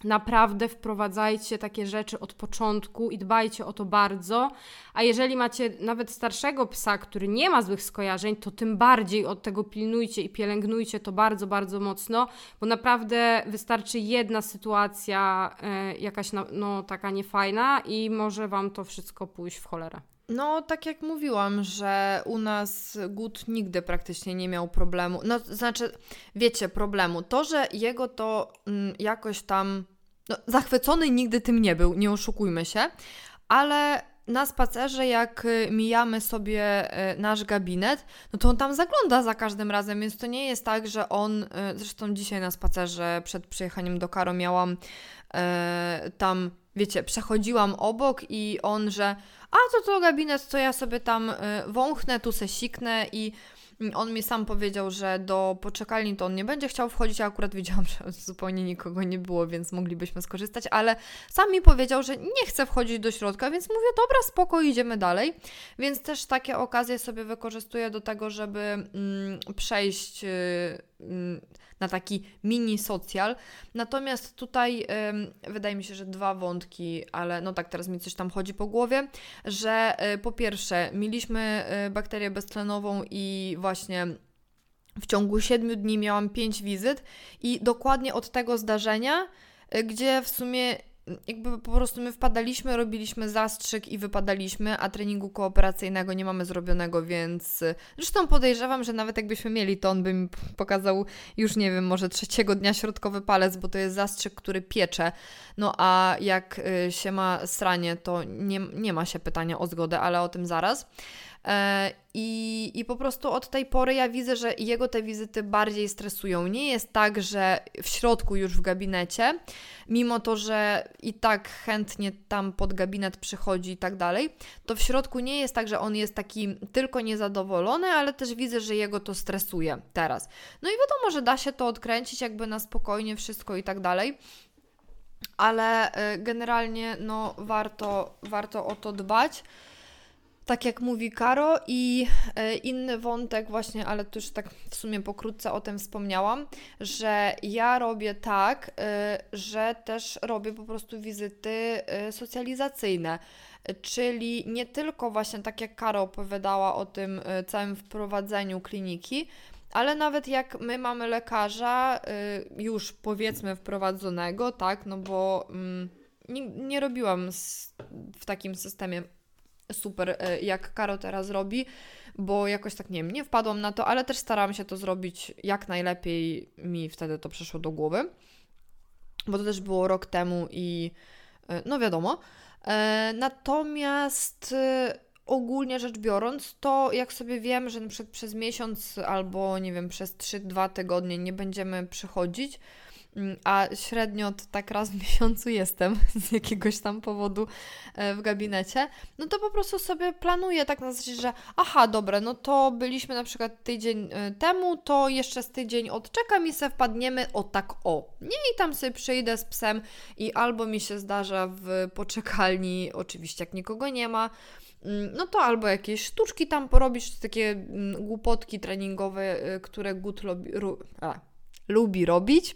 Naprawdę wprowadzajcie takie rzeczy od początku i dbajcie o to bardzo. A jeżeli macie nawet starszego psa, który nie ma złych skojarzeń, to tym bardziej od tego pilnujcie i pielęgnujcie to bardzo, bardzo mocno, bo naprawdę wystarczy jedna sytuacja, y, jakaś no, taka niefajna, i może Wam to wszystko pójść w cholerę. No, tak jak mówiłam, że u nas Gut nigdy praktycznie nie miał problemu. No, znaczy, wiecie, problemu. To, że jego to mm, jakoś tam. No, zachwycony nigdy tym nie był, nie oszukujmy się, ale na spacerze, jak y, mijamy sobie y, nasz gabinet, no to on tam zagląda za każdym razem, więc to nie jest tak, że on, y, zresztą dzisiaj na spacerze przed przyjechaniem do Karo miałam e, tam, wiecie, przechodziłam obok i on, że a to to gabinet, to ja sobie tam wąchnę, tu se siknę i on mi sam powiedział, że do poczekalni to on nie będzie chciał wchodzić, a akurat widziałam, że zupełnie nikogo nie było, więc moglibyśmy skorzystać, ale sam mi powiedział, że nie chce wchodzić do środka, więc mówię, dobra, spoko, idziemy dalej. Więc też takie okazje sobie wykorzystuję do tego, żeby mm, przejść. Yy, na taki mini socjal. Natomiast tutaj wydaje mi się, że dwa wątki, ale no tak, teraz mi coś tam chodzi po głowie, że y, po pierwsze, mieliśmy y, bakterię beztlenową i właśnie w ciągu 7 dni miałam 5 wizyt i dokładnie od tego zdarzenia, y, gdzie w sumie jakby po prostu my wpadaliśmy, robiliśmy zastrzyk i wypadaliśmy, a treningu kooperacyjnego nie mamy zrobionego, więc zresztą podejrzewam, że nawet jakbyśmy mieli, to on by mi pokazał już nie wiem, może trzeciego dnia środkowy palec, bo to jest zastrzyk, który piecze. No a jak y, się ma sranie, to nie, nie ma się pytania o zgodę, ale o tym zaraz. E, I, I po prostu od tej pory ja widzę, że jego te wizyty bardziej stresują. Nie jest tak, że w środku już w gabinecie, mimo to, że i tak chętnie tam pod gabinet przychodzi i tak dalej, to w środku nie jest tak, że on jest taki tylko niezadowolony, ale też widzę, że jego to stresuje teraz. No i wiadomo, że da się to odkręcić jakby na spokojnie wszystko i tak dalej ale y, generalnie no, warto, warto o to dbać. Tak jak mówi Karo, i y, inny wątek, właśnie, ale tu już tak w sumie pokrótce o tym wspomniałam, że ja robię tak, y, że też robię po prostu wizyty socjalizacyjne. Czyli nie tylko właśnie tak jak Karo opowiadała o tym całym wprowadzeniu kliniki, ale nawet jak my mamy lekarza już powiedzmy wprowadzonego, tak, no bo mm, nie, nie robiłam w takim systemie super, y, jak Karo teraz robi, bo jakoś tak, nie wiem, nie wpadłam na to, ale też starałam się to zrobić jak najlepiej mi wtedy to przyszło do głowy, bo to też było rok temu i y, no wiadomo. E, natomiast ogólnie rzecz biorąc, to jak sobie wiem, że na przykład przez miesiąc albo nie wiem, przez 3-2 tygodnie nie będziemy przychodzić, a średnio tak raz w miesiącu jestem z jakiegoś tam powodu e, w gabinecie, no to po prostu sobie planuję tak na zasadzie, że aha, dobra, no to byliśmy na przykład tydzień e, temu, to jeszcze z tydzień odczekam i se wpadniemy o tak o. Nie i tam sobie przyjdę z psem i albo mi się zdarza w poczekalni, oczywiście jak nikogo nie ma, Mm, no to albo jakieś sztuczki tam porobisz, takie mm, głupotki treningowe, y, które gut lubi, lubi robić.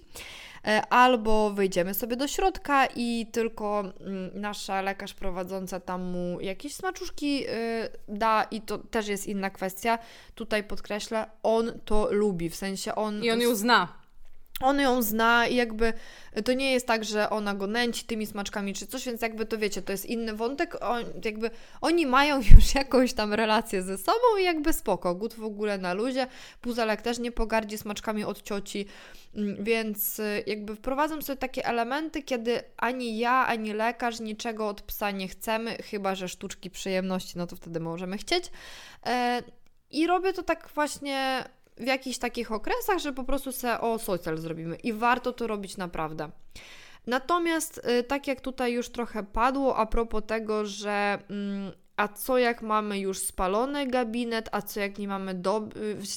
E, albo wyjdziemy sobie do środka i tylko mm, nasza lekarz prowadząca tam mu jakieś smaczuszki y, da i to też jest inna kwestia. Tutaj podkreślę, on to lubi, w sensie on... I on ją zna on ją zna i jakby to nie jest tak, że ona go nęci tymi smaczkami czy coś, więc jakby to wiecie, to jest inny wątek. On, jakby oni mają już jakąś tam relację ze sobą i jakby spoko. Gut w ogóle na luzie. Puzelek też nie pogardzi smaczkami od cioci, mm, więc y, jakby wprowadzam sobie takie elementy, kiedy ani ja, ani lekarz niczego od psa nie chcemy, chyba że sztuczki przyjemności, no to wtedy możemy chcieć. E, I robię to tak właśnie w jakichś takich okresach, że po prostu se o social zrobimy i warto to robić naprawdę. Natomiast y, tak jak tutaj już trochę padło a propos tego, że mm, a co jak mamy już spalony gabinet, a co jak nie mamy, do,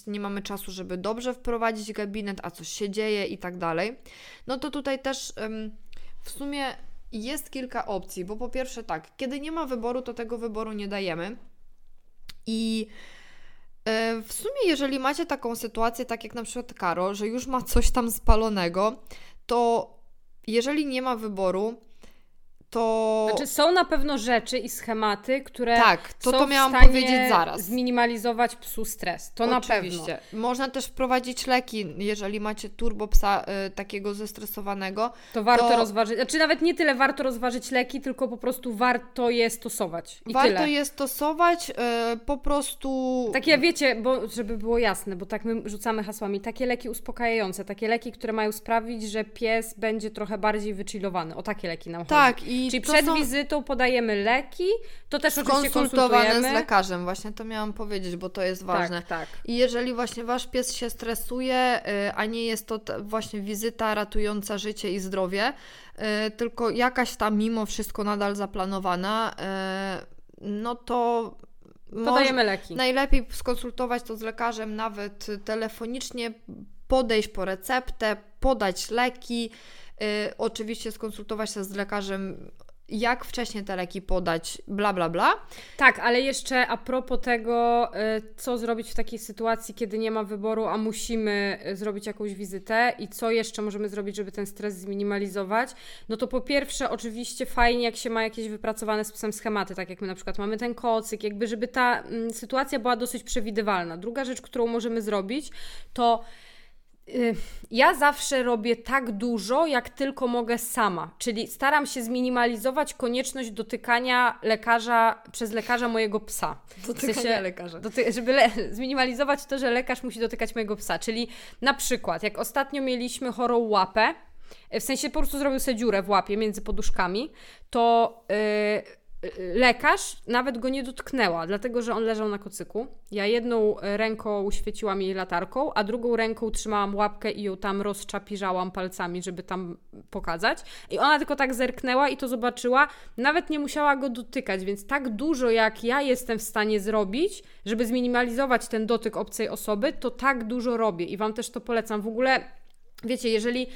y, nie mamy czasu, żeby dobrze wprowadzić gabinet, a coś się dzieje i tak dalej, no to tutaj też w sumie jest kilka opcji, bo po pierwsze tak, kiedy nie ma wyboru, to tego wyboru nie dajemy i w sumie, jeżeli macie taką sytuację, tak jak na przykład Karo, że już ma coś tam spalonego, to jeżeli nie ma wyboru, to. Znaczy, są na pewno rzeczy i schematy, które. Tak, to, są to miałam powiedzieć zaraz. Zminimalizować psu stres. To Oczywiście. na pewno. Można też wprowadzić leki, jeżeli macie turbo psa y, takiego zestresowanego. To warto to... rozważyć. Znaczy, nawet nie tyle warto rozważyć leki, tylko po prostu warto je stosować. I warto tyle. je stosować, y, po prostu. Takie, wiecie, bo żeby było jasne, bo tak my rzucamy hasłami, takie leki uspokajające, takie leki, które mają sprawić, że pies będzie trochę bardziej wychillowany. O takie leki nam chodzi. Tak, i Czyli przed są... wizytą podajemy leki, to też oczywiście konsultowane z lekarzem, właśnie to miałam powiedzieć, bo to jest ważne. Tak, tak. I jeżeli właśnie wasz pies się stresuje, y, a nie jest to właśnie wizyta ratująca życie i zdrowie, y, tylko jakaś tam mimo wszystko nadal zaplanowana, y, no to Podajemy leki. Najlepiej skonsultować to z lekarzem, nawet telefonicznie, podejść po receptę, podać leki. Y, oczywiście skonsultować się z lekarzem, jak wcześniej te leki podać, bla, bla, bla. Tak, ale jeszcze a propos tego, y, co zrobić w takiej sytuacji, kiedy nie ma wyboru, a musimy y, zrobić jakąś wizytę i co jeszcze możemy zrobić, żeby ten stres zminimalizować, no to po pierwsze, oczywiście fajnie, jak się ma jakieś wypracowane z psem schematy, tak jak my na przykład mamy ten kocyk, jakby, żeby ta mm, sytuacja była dosyć przewidywalna. Druga rzecz, którą możemy zrobić, to ja zawsze robię tak dużo, jak tylko mogę sama, czyli staram się zminimalizować konieczność dotykania lekarza przez lekarza mojego psa. Dotykania w sensie, lekarza. Doty żeby le zminimalizować to, że lekarz musi dotykać mojego psa. Czyli na przykład, jak ostatnio mieliśmy chorą łapę, w sensie po prostu zrobił sobie dziurę w łapie między poduszkami, to. Yy, lekarz nawet go nie dotknęła, dlatego że on leżał na kocyku. Ja jedną ręką świeciłam jej latarką, a drugą ręką trzymałam łapkę i ją tam rozczapiżałam palcami, żeby tam pokazać. I ona tylko tak zerknęła i to zobaczyła. Nawet nie musiała go dotykać, więc tak dużo jak ja jestem w stanie zrobić, żeby zminimalizować ten dotyk obcej osoby, to tak dużo robię i Wam też to polecam. W ogóle, wiecie, jeżeli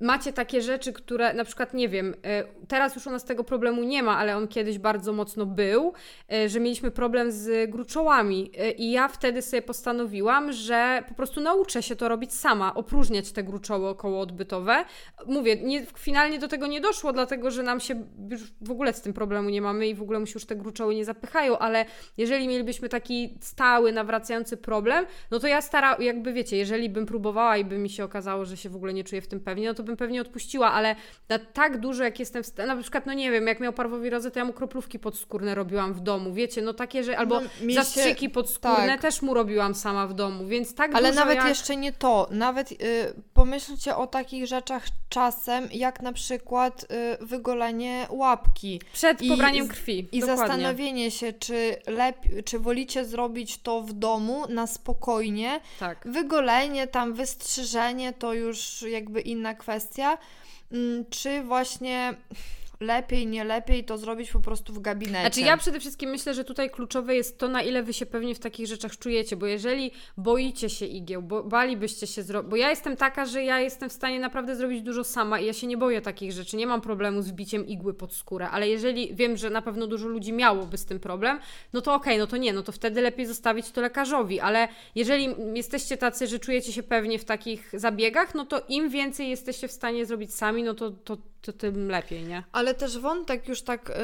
macie takie rzeczy, które na przykład, nie wiem, e, teraz już u nas tego problemu nie ma, ale on kiedyś bardzo mocno był, e, że mieliśmy problem z gruczołami e, i ja wtedy sobie postanowiłam, że po prostu nauczę się to robić sama, opróżniać te gruczoły okołoodbytowe. Mówię, nie, finalnie do tego nie doszło, dlatego, że nam się już w ogóle z tym problemu nie mamy i w ogóle mu się już te gruczoły nie zapychają, ale jeżeli mielibyśmy taki stały, nawracający problem, no to ja stara, jakby wiecie, jeżeli bym próbowała i by mi się okazało, że się w ogóle nie czuję w tym pewnie, no to bym bym pewnie odpuściła, ale na tak dużo, jak jestem w stanie, na przykład, no nie wiem, jak miał parwowirozę, to ja mu kroplówki podskórne robiłam w domu, wiecie, no takie, że, albo no, zastrzyki się... podskórne tak. też mu robiłam sama w domu, więc tak Ale nawet jak... jeszcze nie to, nawet y, pomyślcie o takich rzeczach czasem, jak na przykład y, wygolenie łapki. Przed I, pobraniem krwi, I dokładnie. zastanowienie się, czy, lepiej, czy wolicie zrobić to w domu na spokojnie, tak. wygolenie, tam wystrzyżenie, to już jakby inna kwestia, kwestia, mm, czy właśnie lepiej, nie lepiej to zrobić po prostu w gabinecie. Znaczy ja przede wszystkim myślę, że tutaj kluczowe jest to, na ile wy się pewnie w takich rzeczach czujecie, bo jeżeli boicie się igieł, bo balibyście się zrobić, bo ja jestem taka, że ja jestem w stanie naprawdę zrobić dużo sama i ja się nie boję takich rzeczy, nie mam problemu z biciem igły pod skórę, ale jeżeli wiem, że na pewno dużo ludzi miałoby z tym problem, no to okej, okay, no to nie, no to wtedy lepiej zostawić to lekarzowi, ale jeżeli jesteście tacy, że czujecie się pewnie w takich zabiegach, no to im więcej jesteście w stanie zrobić sami, no to, to to tym lepiej, nie? Ale też wątek, już tak y,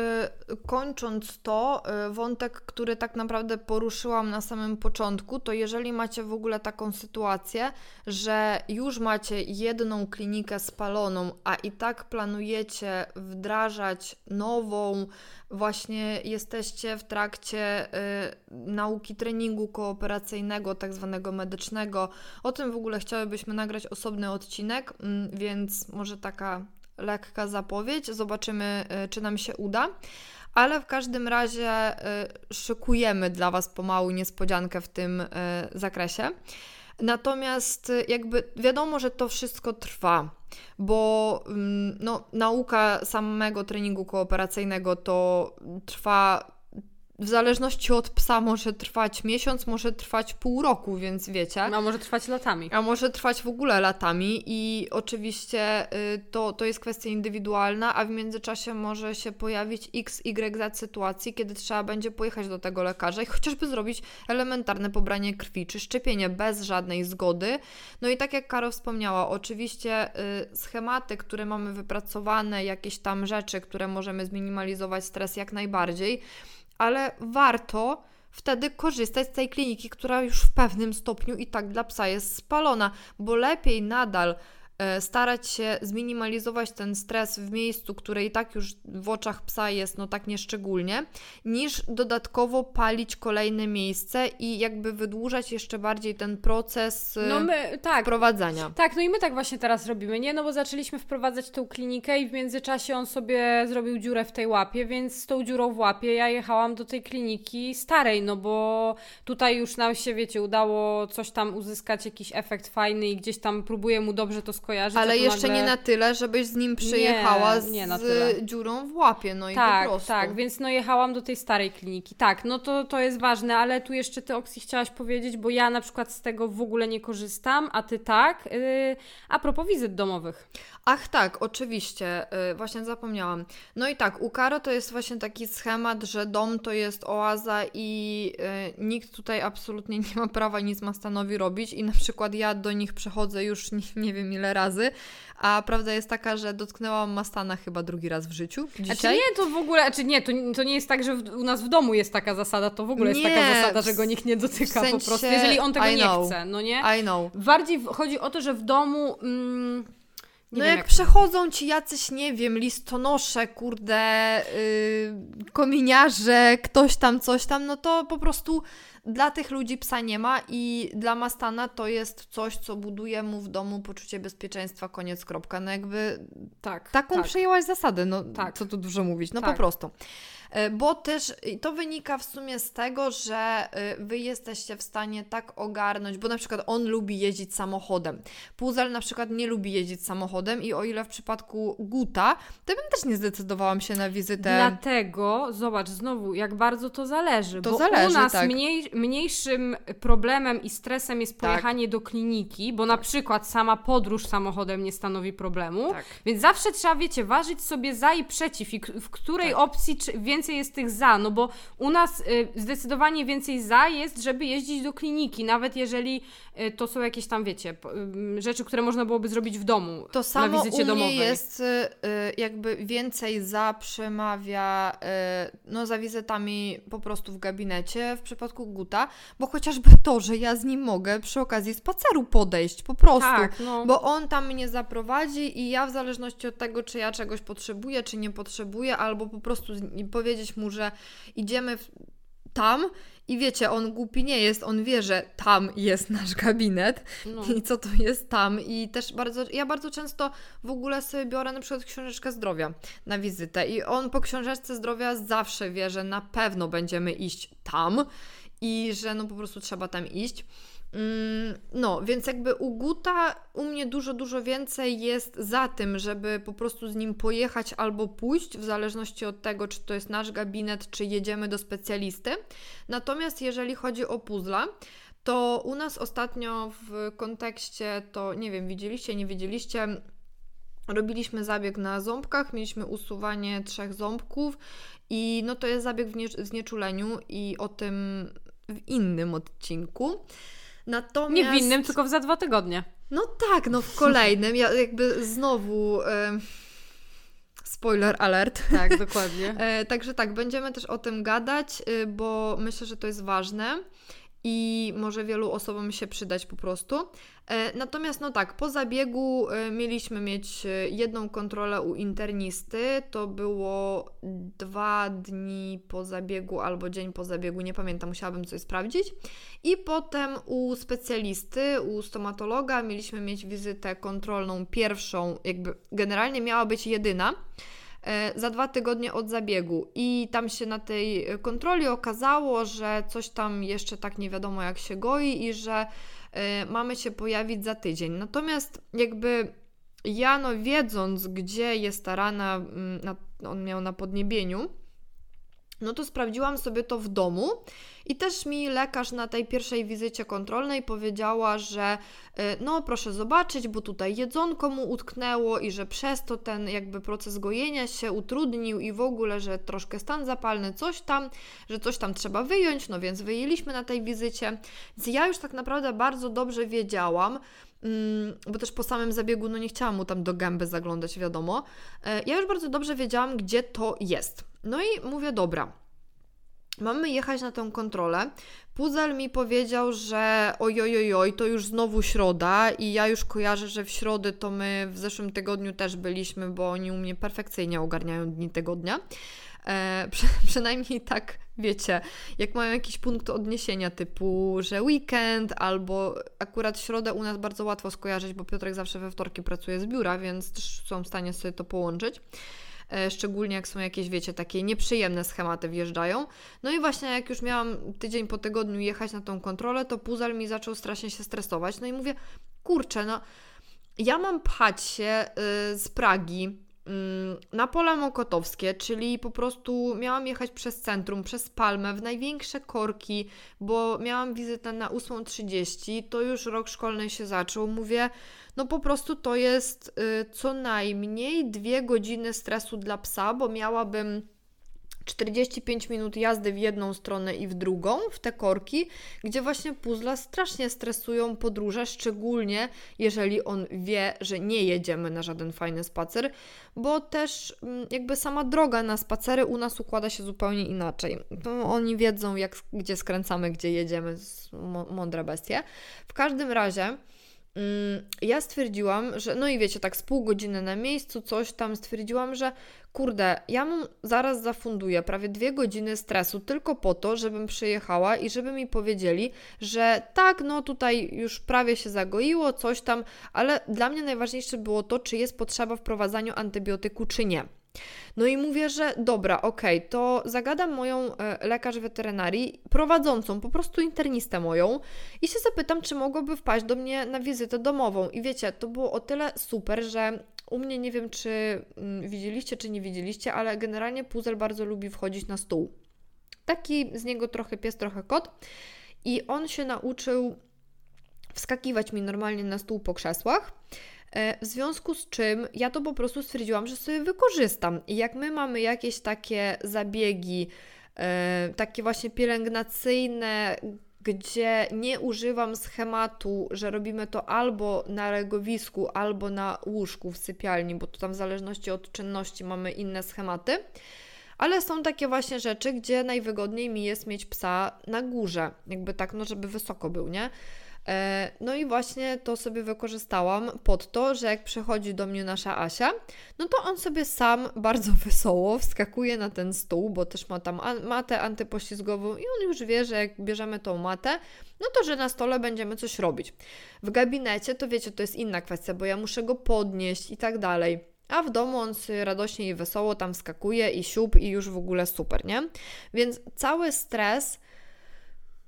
kończąc to, y, wątek, który tak naprawdę poruszyłam na samym początku, to jeżeli macie w ogóle taką sytuację, że już macie jedną klinikę spaloną, a i tak planujecie wdrażać nową, właśnie jesteście w trakcie y, nauki treningu kooperacyjnego, tak zwanego medycznego. O tym w ogóle chciałybyśmy nagrać osobny odcinek, mm, więc może taka lekka zapowiedź. Zobaczymy, y, czy nam się uda. Ale w każdym razie y, szykujemy dla Was pomału niespodziankę w tym y, zakresie. Natomiast jakby wiadomo, że to wszystko trwa, bo mm, no, nauka samego treningu kooperacyjnego to trwa w zależności od psa może trwać miesiąc, może trwać pół roku, więc wiecie. A może trwać latami. A może trwać w ogóle latami i oczywiście y, to, to jest kwestia indywidualna, a w międzyczasie może się pojawić x, y, z sytuacji, kiedy trzeba będzie pojechać do tego lekarza i chociażby zrobić elementarne pobranie krwi czy szczepienie bez żadnej zgody. No i tak jak Karo wspomniała, oczywiście y, schematy, które mamy wypracowane, jakieś tam rzeczy, które możemy zminimalizować stres jak najbardziej, ale warto wtedy korzystać z tej kliniki, która już w pewnym stopniu i tak dla psa jest spalona, bo lepiej nadal starać się zminimalizować ten stres w miejscu, które i tak już w oczach psa jest no tak nieszczególnie, niż dodatkowo palić kolejne miejsce i jakby wydłużać jeszcze bardziej ten proces e, no my, tak, wprowadzania. Tak, no i my tak właśnie teraz robimy, nie? No bo zaczęliśmy wprowadzać tą klinikę i w międzyczasie on sobie zrobił dziurę w tej łapie, więc z tą dziurą w łapie ja jechałam do tej kliniki starej, no bo tutaj już nam się, wiecie, udało coś tam uzyskać, jakiś efekt fajny i gdzieś tam próbuję mu dobrze to skojarzyć. Ale jeszcze nagle... nie na tyle, żebyś z nim przyjechała nie, nie z dziurą w łapie, no i tak, po prostu. Tak, więc no jechałam do tej starej kliniki. Tak, no to, to jest ważne, ale tu jeszcze ty, Oksy, chciałaś powiedzieć, bo ja na przykład z tego w ogóle nie korzystam, a ty tak. Yy, a propos wizyt domowych. Ach tak, oczywiście, yy, właśnie zapomniałam. No i tak, u Karo to jest właśnie taki schemat, że dom to jest oaza i yy, nikt tutaj absolutnie nie ma prawa nic ma stanowi robić i na przykład ja do nich przechodzę już nie, nie wiem ile razy, a prawda jest taka, że dotknęłam Mastana chyba drugi raz w życiu dzisiaj. Znaczy nie, to w ogóle, znaczy nie, to, to nie jest tak, że w, u nas w domu jest taka zasada, to w ogóle jest nie, taka zasada, że go nikt nie dotyka w sensie, po prostu, jeżeli on tego nie chce, no nie? I know. Bardziej chodzi o to, że w domu... Mm, Nie no jak, jak, przechodzą ci jacyś, nie wiem, listonosze, kurde, yy, kominiarze, ktoś tam, coś tam, no to po prostu dla tych ludzi psa nie ma i dla Mastana to jest coś, co buduje mu w domu poczucie bezpieczeństwa, koniec, kropka. No jakby tak, taką tak. przejęłaś zasadę, no tak. co tu dużo mówić, no tak. po prostu. E, bo też to wynika w sumie z tego, że e, wy jesteście w stanie tak ogarnąć, bo na przykład on lubi jeździć samochodem. Puzel na przykład nie lubi jeździć samochodem i o ile w przypadku Guta, to bym też nie zdecydowałam się na wizytę. Dlatego, zobacz, znowu, jak bardzo to zależy. To bo zależy, u nas tak. mniej, mniejszym problemem i stresem jest tak. pojechanie tak. do kliniki, bo tak. na przykład sama podróż samochodem nie stanowi problemu. Tak. Więc zawsze trzeba, wiecie, ważyć sobie za i przeciw i w której tak. opcji więcej więcej jest tych za, no bo u nas y, zdecydowanie więcej za jest, żeby jeździć do kliniki, nawet jeżeli to są jakieś tam, wiecie, y, rzeczy, które można byłoby zrobić w domu to samo na wizycie u mnie domowej. jest y, y, jakby więcej za przemawia y, no za wizytami po prostu w gabinecie w przypadku Guta, bo chociażby to, że ja z nim mogę przy okazji spaceru podejść, po prostu, tak, no. bo on tam mnie zaprowadzi i ja w zależności od tego, czy ja czegoś potrzebuję, czy nie potrzebuję, albo po prostu powiedzieć mu, że idziemy w, tam i wiecie, on głupi nie jest, on wie, że tam jest nasz gabinet no. i co to jest tam. I też bardzo, ja bardzo często w ogóle sobie biorę na przykład książeczkę zdrowia na wizytę i on po książeczce zdrowia zawsze wie, że na pewno będziemy iść tam i że no po prostu trzeba tam iść. Mm, no, więc jakby u Guta u mnie dużo, dużo więcej jest za tym, żeby po prostu z nim pojechać albo pójść, w zależności od tego, czy to jest nasz gabinet, czy jedziemy do specjalisty. Natomiast jeżeli chodzi o puzzle, to u nas ostatnio w kontekście, to nie wiem, widzieliście, nie widzieliście, robiliśmy zabieg na ząbkach, mieliśmy usuwanie trzech ząbków i no to jest zabieg w znieczuleniu i o tym w innym odcinku. Natomiast... Nie w innym, tylko w za dwa tygodnie. No tak, no w kolejnym. Ja jakby znowu. Spoiler alert. Tak, dokładnie. E, także tak, będziemy też o tym gadać, y, bo myślę, że to jest ważne i może wielu osobom się przydać po prostu. E, natomiast no tak, po zabiegu e, mieliśmy mieć e, jedną kontrolę u internisty. To było dwa dni po zabiegu albo dzień po zabiegu, nie pamiętam, musiałabym coś sprawdzić. I potem u specjalisty, u stomatologa mieliśmy mieć wizytę kontrolną pierwszą, jakby generalnie miała być jedyna za dwa tygodnie od zabiegu. I tam się na tej kontroli okazało, że coś tam jeszcze tak nie wiadomo jak się goi i że Y, mamy się pojawić za tydzień. Natomiast jakby ja, no wiedząc, gdzie jest ta rana, mm, on miał na podniebieniu, no to sprawdziłam sobie to w domu i też mi lekarz na tej pierwszej wizycie kontrolnej powiedziała, że y, no proszę zobaczyć, bo tutaj jedzonko mu utknęło i że przez to ten jakby proces gojenia się utrudnił i w ogóle, że troszkę stan zapalny, coś tam, że coś tam trzeba wyjąć, no więc wyjęliśmy na tej wizycie. Więc ja już tak naprawdę bardzo dobrze wiedziałam, bo też po samym zabiegu, no nie chciałam mu tam do gęby zaglądać, wiadomo. Y, ja już bardzo dobrze wiedziałam, gdzie to jest. No i mówię, dobra, Mamy jechać na tę kontrolę. Puzel mi powiedział, że ojojojoj, to już znowu środa i ja już kojarzę, że w środę to my w zeszłym tygodniu też byliśmy, bo oni u mnie perfekcyjnie ogarniają dni tygodnia. E, przy, przynajmniej tak, wiecie, jak mają jakiś punkt odniesienia typu, że weekend albo akurat środę u nas bardzo łatwo skojarzyć, bo Piotrek zawsze we wtorki pracuje z biura, więc też są w stanie sobie to połączyć. E, szczególnie jak są jakieś, wiecie, takie nieprzyjemne schematy wjeżdżają. No i właśnie jak już miałam tydzień po tygodniu jechać na tą kontrolę, to puzzle mi zaczął strasznie się stresować. No i mówię, kurczę, no ja mam pchać się yy, z Pragi na pola mokotowskie, czyli po prostu miałam jechać przez centrum, przez Palmę, w największe korki, bo miałam wizytę na 8.30, to już rok szkolny się zaczął. Mówię, no po prostu to jest y, co najmniej dwie godziny stresu dla psa, bo miałabym 45 minut jazdy w jedną stronę i w drugą, w te korki, gdzie właśnie puzzle strasznie stresują podróże, szczególnie jeżeli on wie, że nie jedziemy na żaden fajny spacer, bo też mm, jakby sama droga na spacery u nas układa się zupełnie inaczej. To oni wiedzą, jak, gdzie skręcamy, gdzie jedziemy, mądre bestie. W każdym razie ja stwierdziłam, że no i wiecie, tak z pół godziny na miejscu, coś tam stwierdziłam, że kurde, ja mu zaraz zafunduję prawie dwie godziny stresu tylko po to, żebym przyjechała i żeby mi powiedzieli, że tak, no tutaj już prawie się zagoiło, coś tam, ale dla mnie najważniejsze było to, czy jest potrzeba wprowadzania antybiotyku, czy nie. No i mówię, że dobra, okej, okay, to zagadam moją e, lekarz weterynarii, prowadzącą, po prostu internistę moją i się zapytam, czy mogłoby wpaść do mnie na wizytę domową. I wiecie, to było o tyle super, że u mnie nie wiem, czy mm, widzieliście, czy nie widzieliście, ale generalnie puzel bardzo lubi wchodzić na stół. Taki z niego trochę pies, trochę kot. I on się nauczył wskakiwać mi normalnie na stół po krzesłach. E, w związku z czym ja to po prostu stwierdziłam, że sobie wykorzystam. I jak my mamy jakieś takie zabiegi, e, takie właśnie pielęgnacyjne, gdzie nie używam schematu, że robimy to albo na legowisku, albo na łóżku w sypialni, bo to tam w zależności od czynności mamy inne schematy. Ale są takie właśnie rzeczy, gdzie najwygodniej mi jest mieć psa na górze, jakby tak, no żeby wysoko był, nie? E, no i właśnie to sobie wykorzystałam pod to, że jak przychodzi do mnie nasza Asia, no to on sobie sam bardzo wesoło wskakuje na ten stół, bo też ma tam matę antypoślizgową i on już wie, że jak bierzemy tą matę, no to że na stole będziemy coś robić. W gabinecie to wiecie, to jest inna kwestia, bo ja muszę go podnieść i tak dalej. A w domu on radośnie i wesoło tam wskakuje i siup i już w ogóle super, nie? Więc cały stres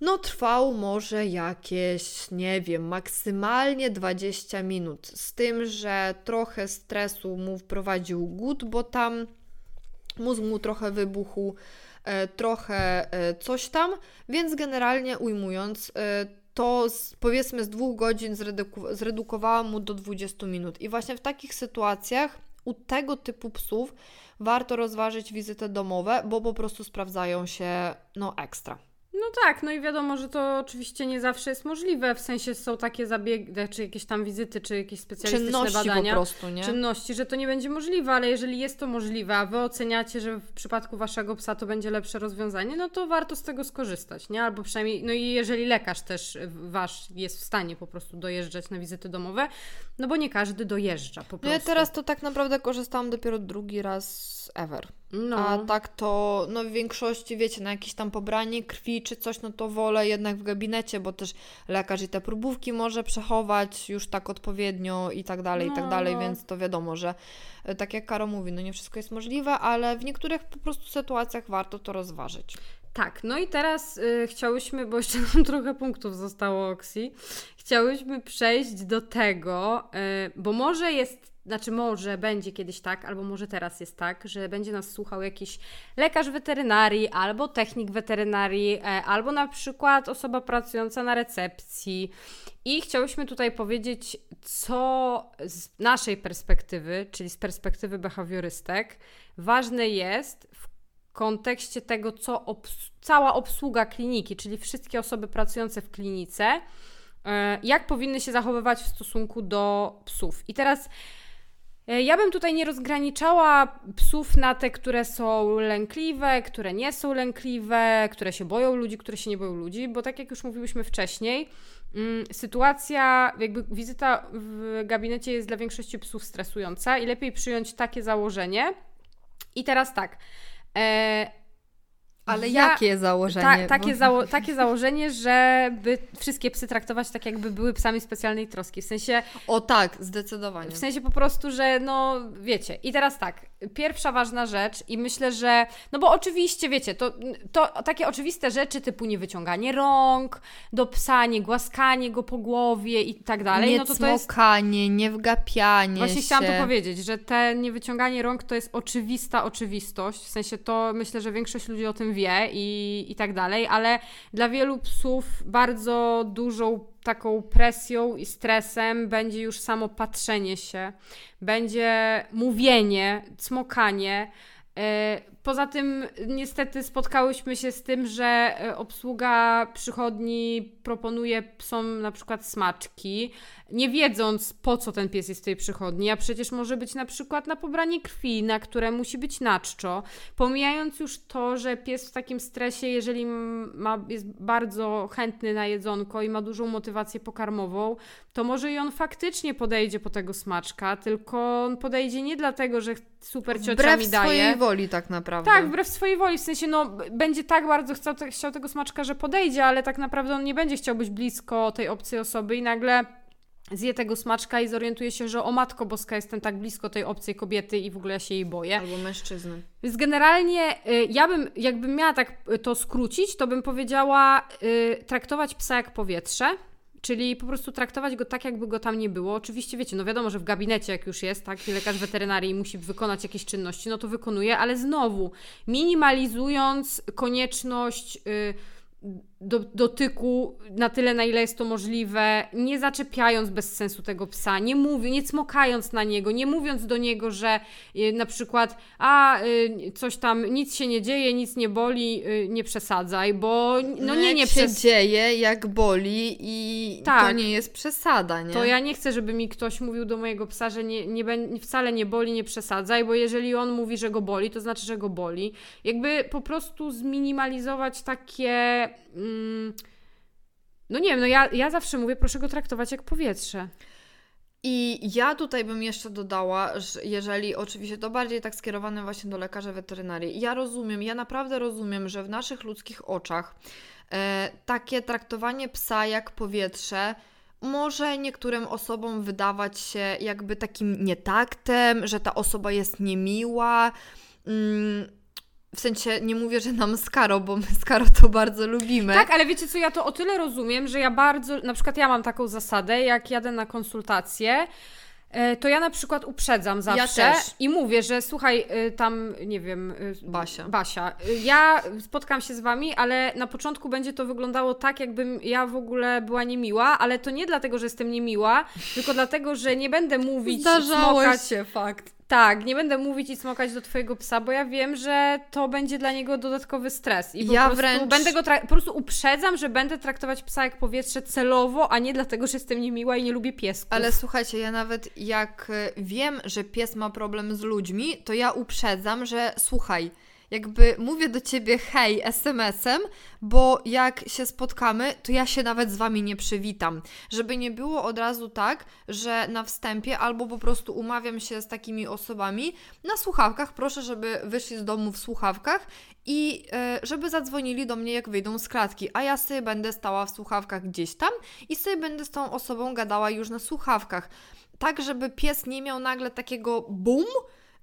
no trwał może jakieś, nie wiem, maksymalnie 20 minut. Z tym, że trochę stresu mu wprowadził głód, bo tam mózg mu trochę wybuchł, e, trochę e, coś tam, więc generalnie ujmując, e, to z, powiedzmy z dwóch godzin zreduku, zredukowałam mu do 20 minut. I właśnie w takich sytuacjach u tego typu psów warto rozważyć wizyty domowe, bo po prostu sprawdzają się no ekstra. No tak, no i wiadomo, że to oczywiście nie zawsze jest możliwe, w sensie są takie zabiegi, czy jakieś tam wizyty, czy jakieś specjalistyczne czynności badania. prostu? Czynności, że to nie będzie możliwe, ale jeżeli jest to możliwe, a Wy oceniacie, że w przypadku Waszego psa to będzie lepsze rozwiązanie, no to warto z tego skorzystać, nie? Albo przynajmniej, no i jeżeli lekarz też Wasz jest w stanie po prostu dojeżdżać na wizyty domowe, no bo nie każdy dojeżdża po prostu. No ja teraz to tak naprawdę korzystałam dopiero drugi raz ever. No. A tak to, no w większości, wiecie, na jakieś tam pobranie krwi czy coś, no to wolę jednak w gabinecie, bo też lekarz i te próbówki może przechować już tak odpowiednio i tak dalej, no, i tak no, dalej, no. więc to wiadomo, że e, tak jak Karo mówi, no nie wszystko jest możliwe, ale w niektórych po prostu sytuacjach warto to rozważyć. Tak, no i teraz y, chciałyśmy, bo jeszcze nam trochę punktów zostało Oksi, chciałyśmy przejść do tego, y, bo może jest znaczy może będzie kiedyś tak, albo może teraz jest tak, że będzie nas słuchał jakiś lekarz weterynarii, albo technik weterynarii, e, albo na przykład osoba pracująca na recepcji. I chciałyśmy tutaj powiedzieć, co z naszej perspektywy, czyli z perspektywy behawiorystek, ważne jest w kontekście tego, co obs cała obsługa kliniki, czyli wszystkie osoby pracujące w klinice, e, jak powinny się zachowywać w stosunku do psów. I teraz ja bym tutaj nie rozgraniczała psów na te, które są lękliwe, które nie są lękliwe, które się boją ludzi, które się nie boją ludzi, bo tak jak już mówiłyśmy wcześniej, mm, sytuacja, jakby wizyta w gabinecie jest dla większości psów stresująca i lepiej przyjąć takie założenie. I teraz tak. E, ale ja, jakie założenie? Ta, takie, zało takie założenie, żeby wszystkie psy traktować tak, jakby były psami specjalnej troski. W sensie. O tak, zdecydowanie. W sensie po prostu, że no wiecie. I teraz tak, pierwsza ważna rzecz, i myślę, że. No bo oczywiście, wiecie, to, to takie oczywiste rzeczy typu nie wyciąganie rąk do psa, nie głaskanie go po głowie i tak dalej. Nie no to to jest... nie wgapianie. Właśnie się. chciałam to powiedzieć, że te niewyciąganie rąk to jest oczywista oczywistość. W sensie to myślę, że większość ludzi o tym wie wie i, i tak dalej, ale dla wielu psów bardzo dużą taką presją i stresem będzie już samo patrzenie się, będzie mówienie, cmokanie. Yy, poza tym niestety spotkałyśmy się z tym, że e, obsługa przychodni proponuje psom na przykład smaczki, nie wiedząc po co ten pies jest w tej przychodni, a przecież może być na przykład na pobranie krwi, na które musi być naczczo. Pomijając już to, że pies w takim stresie, jeżeli ma, jest bardzo chętny na jedzonko i ma dużą motywację pokarmową, to może i on faktycznie podejdzie po tego smaczka, tylko on podejdzie nie dlatego, że super ciocia wbrew mi daje. Wbrew swojej woli tak naprawdę. Tak, wbrew swojej woli, w sensie no będzie tak bardzo chciał, chciał tego smaczka, że podejdzie, ale tak naprawdę on nie będzie chciał być blisko tej obcej osoby i nagle zje tego smaczka i zorientuje się, że o Matko Boska jestem tak blisko tej obcej kobiety i w ogóle ja się jej boję. Albo mężczyzny. Więc generalnie y, ja bym, jakbym miała tak y, to skrócić, to bym powiedziała y, traktować psa jak powietrze, Czyli po prostu traktować go tak, jakby go tam nie było. Oczywiście wiecie, no wiadomo, że w gabinecie jak już jest, tak, i lekarz weterynarii musi wykonać jakieś czynności, no to wykonuje, ale znowu minimalizując konieczność. Yy, do, dotyku na tyle, na ile jest to możliwe, nie zaczepiając bez sensu tego psa, nie mówiąc, nie cmokając na niego, nie mówiąc do niego, że y, na przykład a y, coś tam, nic się nie dzieje, nic nie boli, y, nie przesadzaj, bo no, nie, nie się przes- dzieje, jak boli i tak, to nie jest przesada, nie? To ja nie chcę, żeby mi ktoś mówił do mojego psa, że nie, nie, wcale nie boli, nie przesadzaj, bo jeżeli on mówi, że go boli, to znaczy, że go boli. Jakby po prostu zminimalizować takie no nie wiem, no ja, ja zawsze mówię, proszę go traktować jak powietrze. I ja tutaj bym jeszcze dodała, że jeżeli oczywiście to bardziej tak skierowane właśnie do lekarza weterynarii. Ja rozumiem, ja naprawdę rozumiem, że w naszych ludzkich oczach e, takie traktowanie psa jak powietrze może niektórym osobom wydawać się jakby takim nietaktem, że ta osoba jest niemiła. Mm, w sensie nie mówię, że nam Skaro, bo my Skaro to bardzo lubimy. Tak, ale wiecie co, ja to o tyle rozumiem, że ja bardzo, na przykład ja mam taką zasadę, jak jadę na konsultację, e, to ja na przykład uprzedzam zawsze ja i mówię, że słuchaj, e, tam, nie wiem, e, Basia. Basia, ja spotkam się z wami, ale na początku będzie to wyglądało tak, jakbym ja w ogóle była niemiła, ale to nie dlatego, że jestem niemiła, tylko dlatego, że nie będę mówić, Zdarzało smokać. się, fakt. Tak, nie będę mówić i smokać do twojego psa, bo ja wiem, że to będzie dla niego dodatkowy stres. I po ja prostu wręcz... będę go po prostu uprzedzam, że będę traktować psa jak powietrze celowo, a nie dlatego, że jestem niemiła i nie lubię piesków. Ale słuchajcie, ja nawet jak e, wiem, że pies ma problem z ludźmi, to ja uprzedzam, że słuchaj, jakby mówię do ciebie hej SMS-em, bo jak się spotkamy, to ja się nawet z wami nie przywitam. Żeby nie było od razu tak, że na wstępie albo po prostu umawiam się z takimi osobami na słuchawkach, proszę, żeby wyszli z domu w słuchawkach i e, żeby zadzwonili do mnie, jak wyjdą z klatki, a ja sobie będę stała w słuchawkach gdzieś tam i sobie będę z tą osobą gadała już na słuchawkach. Tak, żeby pies nie miał nagle takiego boom,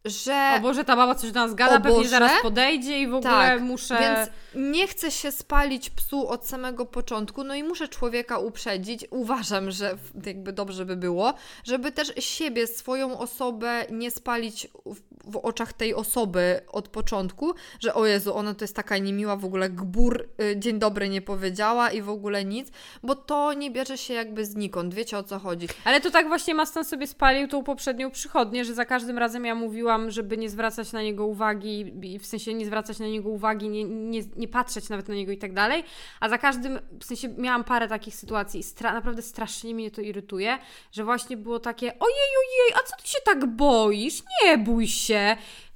że... O Boże, ta baba coś do nas gada, pewnie zaraz podejdzie i w ogóle tak, muszę... więc nie chcę się spalić psu od samego początku, no i muszę człowieka uprzedzić. Uważam, że jakby dobrze by było, żeby też siebie, swoją osobę nie spalić w, w oczach tej osoby od początku, że o Jezu, ona to jest taka niemiła, w ogóle gbur, y, dzień dobry nie powiedziała i w ogóle nic, bo to nie bierze się jakby znikąd, wiecie o co chodzi. Ale to tak właśnie Mastan sobie spalił tą poprzednią przychodnię, że za każdym razem ja mówiłam, żeby nie zwracać na niego uwagi, w sensie nie zwracać na niego uwagi, nie, nie, nie patrzeć nawet na niego i tak dalej, a za każdym, w sensie miałam parę takich sytuacji i stra naprawdę strasznie mnie to irytuje, że właśnie było takie ojej, ojej, a co ty się tak boisz? Nie bój się.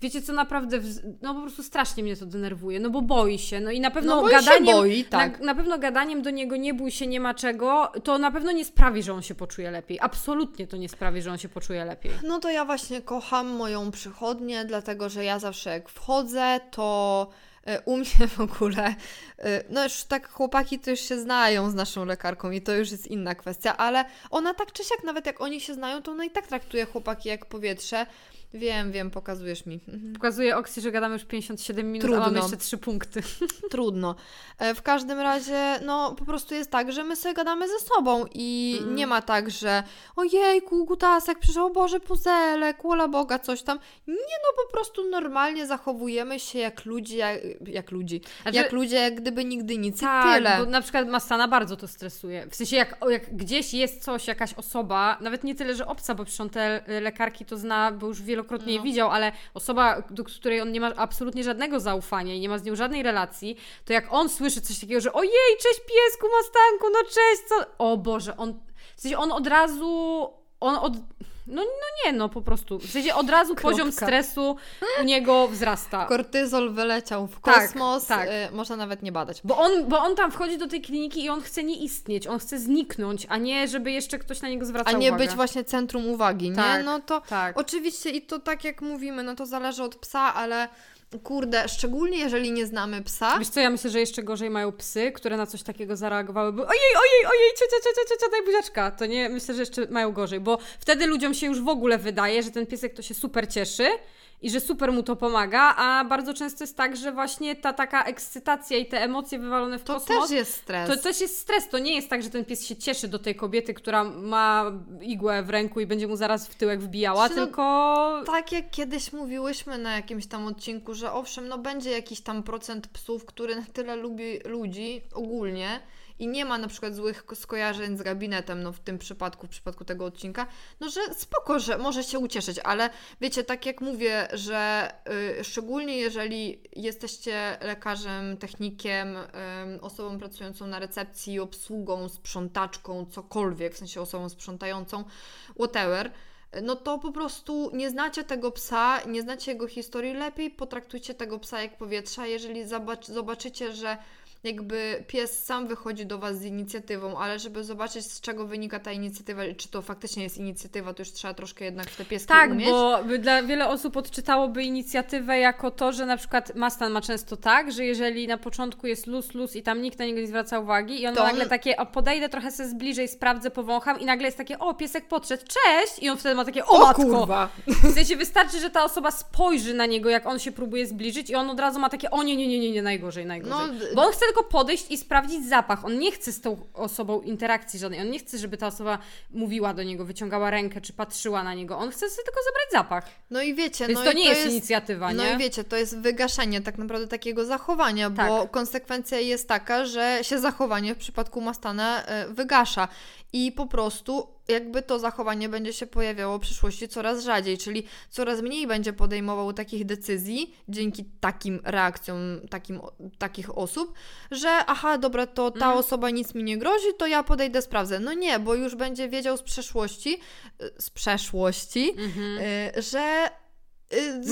Wiecie co, naprawdę, no po prostu strasznie mnie to denerwuje, no bo boi się, no i na pewno no, gadaniem, boi, tak. na, na pewno gadaniem do niego nie bój się, nie ma czego, to na pewno nie sprawi, że on się poczuje lepiej. Absolutnie to nie sprawi, że on się poczuje lepiej. No to ja właśnie kocham moją przychodnię, dlatego że ja zawsze jak wchodzę, to E, u mnie w ogóle, e, no już tak chłopaki to już się znają z naszą lekarką i to już jest inna kwestia, ale ona tak czy siak, nawet jak oni się znają, to ona i tak traktuje chłopaki jak powietrze. Wiem, wiem, pokazujesz mi. Mhm. Pokazuje Oksy, że gadamy już 57 minut, Trudno. a mamy jeszcze 3 punkty. Trudno. E, w każdym razie, no po prostu jest tak, że my sobie gadamy ze sobą i mm. nie ma tak, że ojejku, gutasek przyszedł, Boże, puzelek, wola Boga, coś tam. Nie, no po prostu normalnie zachowujemy się jak ludzie, jak, jak ludzi. Znaczy, jak ludzie, jak gdyby nigdy nic tak, i tyle. Bo na przykład Mastana bardzo to stresuje. W sensie, jak, jak gdzieś jest coś, jakaś osoba, nawet nie tyle, że obca, bo przecież on te lekarki to zna, bo już wielokrotnie no. je widział, ale osoba, do której on nie ma absolutnie żadnego zaufania i nie ma z nią żadnej relacji, to jak on słyszy coś takiego, że ojej, cześć piesku, Mastanku, no cześć, co... O Boże, on... W sensie on od razu... On od no, no nie, no po prostu. W sensie od razu Kropka. poziom stresu u niego wzrasta. Kortyzol wyleciał w tak, kosmos, tak, tak. Y, można nawet nie badać. Bo on, bo on tam wchodzi do tej kliniki i on chce nie istnieć, on chce zniknąć, a nie żeby jeszcze ktoś na niego zwracał uwagę. A nie uwagę. być właśnie centrum uwagi, nie? Tak, no to tak. oczywiście i to tak jak mówimy, no to zależy od psa, ale Kurde, szczególnie jeżeli nie znamy psa. Wiesz co, ja myślę, że jeszcze gorzej mają psy, które na coś takiego zareagowały, bo ojej, ojej, ojej, ciocia, ciocia, ciocia, daj buziaczka. To nie, myślę, że jeszcze mają gorzej, bo wtedy ludziom się już w ogóle wydaje, że ten piesek to się super cieszy, i że super mu to pomaga, a bardzo często jest tak, że właśnie ta taka ekscytacja i te emocje wywalone w to kosmos... To też jest stres. To też jest stres. To nie jest tak, że ten pies się cieszy do tej kobiety, która ma igłę w ręku i będzie mu zaraz w tyłek wbijała, no, tylko... Tak jak kiedyś mówiłyśmy na jakimś tam odcinku, że owszem, no będzie jakiś tam procent psów, który na tyle lubi ludzi ogólnie, i nie ma na przykład złych skojarzeń z gabinetem, no w tym przypadku, w przypadku tego odcinka, no że spoko, że może się ucieszyć, ale wiecie, tak jak mówię, że y, szczególnie jeżeli jesteście lekarzem, technikiem, y, osobą pracującą na recepcji, obsługą, sprzątaczką, cokolwiek, w sensie osobą sprzątającą, whatever, no to po prostu nie znacie tego psa, nie znacie jego historii, lepiej potraktujcie tego psa jak powietrza. Jeżeli zobaczycie, że jakby pies sam wychodzi do Was z inicjatywą, ale żeby zobaczyć z czego wynika ta inicjatywa czy to faktycznie jest inicjatywa, to już trzeba troszkę jednak w te pieski tak, umieć. Tak, bo dla wiele osób odczytałoby inicjatywę jako to, że na przykład Mastan ma często tak, że jeżeli na początku jest luz, luz i tam nikt na niego nie zwraca uwagi i on to nagle takie, o podejdę trochę sobie zbliżej, sprawdzę, powącham i nagle jest takie, o piesek podszedł, cześć i on wtedy ma takie, o, o matko. kurwa. W sensie wystarczy, że ta osoba spojrzy na niego, jak on się próbuje zbliżyć i on od razu ma takie, o nie, nie, nie, nie, nie najgorzej, najgorzej. No, bo on chce tylko podejść i sprawdzić zapach. On nie chce z tą osobą interakcji żadnej. On nie chce, żeby ta osoba mówiła do niego, wyciągała rękę czy patrzyła na niego. On chce sobie tylko zebrać zapach. No i wiecie, Więc no to i nie to jest, jest inicjatywa, no nie? No i wiecie, to jest wygaszenie tak naprawdę takiego zachowania, tak. bo konsekwencja jest taka, że się zachowanie w przypadku Mastana e, wygasza i po prostu jakby to zachowanie będzie się pojawiało w przyszłości coraz rzadziej, czyli coraz mniej będzie podejmował takich decyzji dzięki takim reakcjom takim, takich osób, że aha, dobra, to ta mhm. osoba nic mi nie grozi, to ja podejdę, sprawdzę. No nie, bo już będzie wiedział z przeszłości, z przeszłości, mhm. Y, że Y,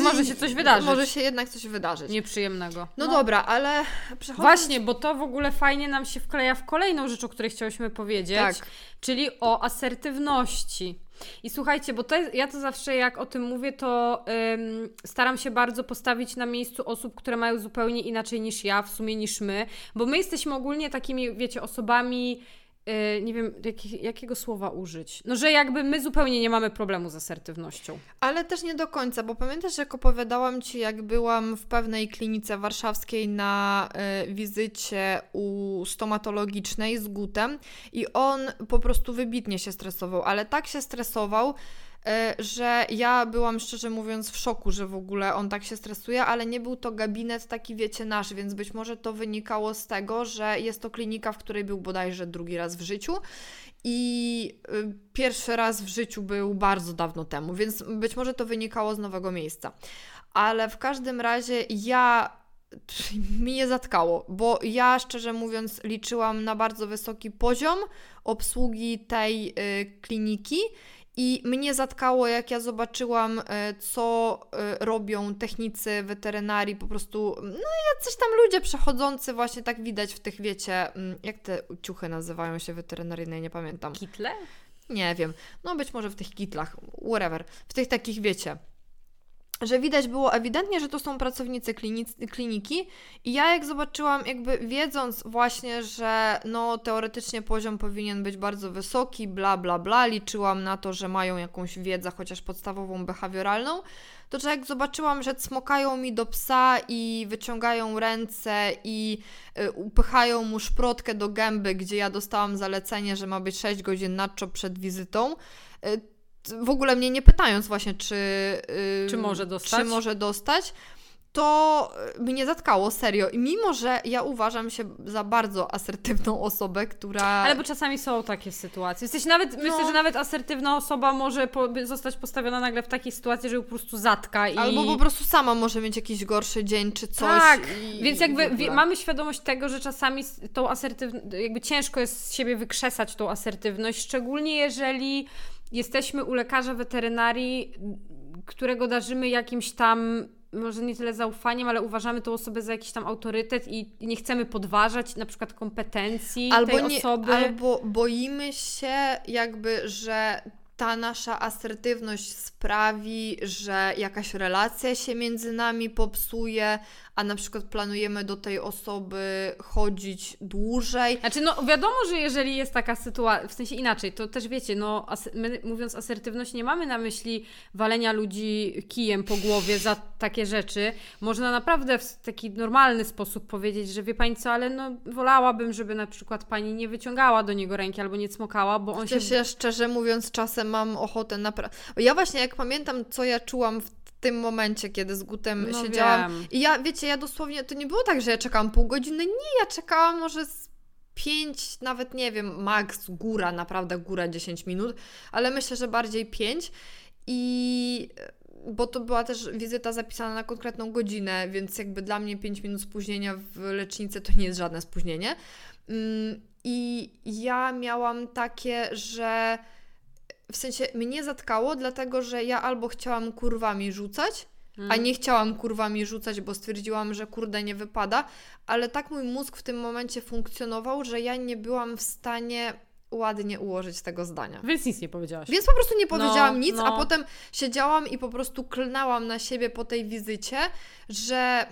może się coś wydarzyć. Może się jednak coś wydarzyć. Nieprzyjemnego. No, no. dobra, ale przechodząc... Właśnie, bo to w ogóle fajnie nam się wkleja w kolejną rzecz, o której chciałyśmy powiedzieć, tak. czyli o asertywności. I słuchajcie, bo to jest, ja to zawsze jak o tym mówię, to ym, staram się bardzo postawić na miejscu osób, które mają zupełnie inaczej niż ja, w sumie niż my, bo my jesteśmy ogólnie takimi, wiecie, osobami Yy, nie wiem, jak, jakiego słowa użyć. No, że jakby my zupełnie nie mamy problemu z asertywnością. Ale też nie do końca, bo pamiętasz, jak opowiadałam Ci, jak byłam w pewnej klinice warszawskiej na y, wizycie u stomatologicznej z Gutem i on po prostu wybitnie się stresował, ale tak się stresował, że ja byłam szczerze mówiąc w szoku, że w ogóle on tak się stresuje, ale nie był to gabinet taki, wiecie, nasz, więc być może to wynikało z tego, że jest to klinika, w której był bodajże drugi raz w życiu i y, pierwszy raz w życiu był bardzo dawno temu, więc być może to wynikało z nowego miejsca. Ale w każdym razie ja mi nie zatkało, bo ja szczerze mówiąc liczyłam na bardzo wysoki poziom obsługi tej y, kliniki i mnie zatkało, jak ja zobaczyłam, e, co e, robią technicy weterynarii, po prostu, no jacyś tam ludzie przechodzący, właśnie tak widać w tych, wiecie, mm, jak te ciuchy nazywają się weterynaryjne, nie pamiętam. Kitle? Nie wiem. No być może w tych kitlach, whatever. W tych takich, wiecie, że widać było ewidentnie, że to są pracownicy kliniki i ja jak zobaczyłam, jakby wiedząc właśnie, że no teoretycznie poziom powinien być bardzo wysoki, bla bla bla, liczyłam na to, że mają jakąś wiedzę, chociaż podstawową, behawioralną, to że jak zobaczyłam, że cmokają mi do psa i wyciągają ręce i y, upychają mu szprotkę do gęby, gdzie ja dostałam zalecenie, że ma być 6 godzin nadczo przed wizytą, y, w ogóle mnie nie pytając właśnie, czy, yy, czy może dostać. Czy może dostać to e, mnie zatkało, serio. I mimo, że ja uważam się za bardzo asertywną osobę, która... Ale bo czasami są takie sytuacje. Sensie nawet, no. myślę, że nawet asertywna osoba może po, zostać postawiona nagle w takiej sytuacji, że ją po prostu zatka i... Albo po prostu sama może mieć jakiś gorszy dzień czy coś. Tak, i, więc jakby wie, mamy świadomość tego, że czasami tą asertywność, jakby ciężko jest z siebie wykrzesać tą asertywność, szczególnie jeżeli jesteśmy u lekarza weterynarii, którego darzymy jakimś tam może nie tyle zaufaniem, ale uważamy tą osobę za jakiś tam autorytet i nie chcemy podważać na przykład kompetencji albo tej nie, osoby. Albo boimy się jakby, że ta nasza asertywność sprawi, że jakaś relacja się między nami popsuje, a na przykład planujemy do tej osoby chodzić dłużej. Znaczy, no wiadomo, że jeżeli jest taka sytuacja, w sensie inaczej, to też wiecie, no my mówiąc asertywność nie mamy na myśli walenia ludzi kijem po głowie za takie rzeczy. Można naprawdę w taki normalny sposób powiedzieć, że wie Pani co, ale no wolałabym, żeby na przykład Pani nie wyciągała do niego ręki albo nie cmokała, bo on się... się... szczerze mówiąc, czasem mam ochotę naprawdę... Ja właśnie jak pamiętam, co ja czułam w tym momencie, kiedy z Gutem no siedziałam. Wiem. I ja, wiecie, ja dosłownie, to nie było tak, że ja czekałam pół godziny. Nie, ja czekałam może z pięć, nawet nie wiem, max, góra, naprawdę góra 10 minut, ale myślę, że bardziej pięć. I bo to była też wizyta zapisana na konkretną godzinę, więc jakby dla mnie 5 minut spóźnienia w lecznicy to nie jest żadne spóźnienie. Mm, I ja miałam takie, że w sensie mnie zatkało, dlatego że ja albo chciałam kurwami rzucać, a mhm. nie chciałam kurwami rzucać, bo stwierdziłam, że kurde nie wypada, ale tak mój mózg w tym momencie funkcjonował, że ja nie byłam w stanie ładnie ułożyć tego zdania. Więc nic nie powiedziałaś. Więc po prostu nie powiedziałam no, nic, no. a potem siedziałam i po prostu klnęłam na siebie po tej wizycie, że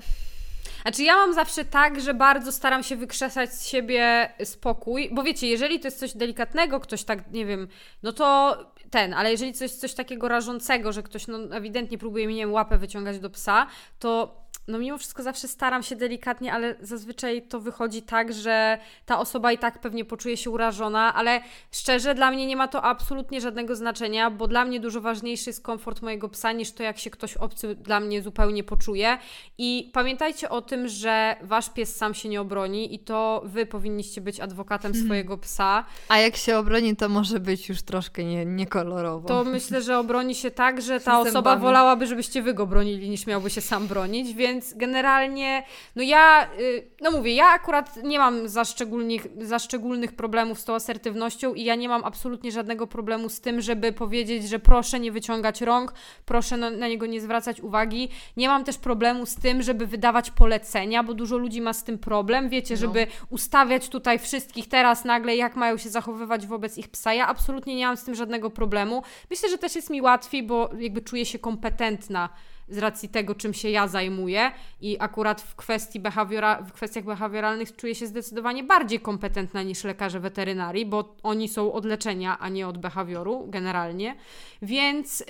znaczy ja mam zawsze tak, że bardzo staram się wykrzesać z siebie spokój, bo wiecie, jeżeli to jest coś delikatnego, ktoś tak, nie wiem, no to ten, ale jeżeli coś, coś takiego rażącego, że ktoś no, ewidentnie próbuje mi, nie wiem, łapę wyciągać do psa, to no mimo wszystko zawsze staram się delikatnie, ale zazwyczaj to wychodzi tak, że ta osoba i tak pewnie poczuje się urażona, ale szczerze dla mnie nie ma to absolutnie żadnego znaczenia, bo dla mnie dużo ważniejszy jest komfort mojego psa niż to, jak się ktoś obcy dla mnie zupełnie poczuje. I pamiętajcie o tym, że wasz pies sam się nie obroni i to wy powinniście być adwokatem hmm. swojego psa. A jak się obroni, to może być już troszkę nie, niekolorowo. To myślę, że obroni się tak, że ta osoba wolałaby, żebyście wy go bronili, niż miałby się sam bronić, więc więc generalnie, no ja, y, no mówię, ja akurat nie mam za szczególnych, za szczególnych problemów z tą asertywnością i ja nie mam absolutnie żadnego problemu z tym, żeby powiedzieć, że proszę nie wyciągać rąk, proszę na, na niego nie zwracać uwagi. Nie mam też problemu z tym, żeby wydawać polecenia, bo dużo ludzi ma z tym problem, wiecie, no. żeby ustawiać tutaj wszystkich teraz nagle, jak mają się zachowywać wobec ich psa. Ja absolutnie nie mam z tym żadnego problemu. Myślę, że też jest mi łatwiej, bo jakby czuję się kompetentna z racji tego, czym się ja zajmuję i akurat w, kwestii behawiora, w kwestiach behawioralnych czuję się zdecydowanie bardziej kompetentna niż lekarze weterynarii, bo oni są od leczenia, a nie od behawioru generalnie. Więc...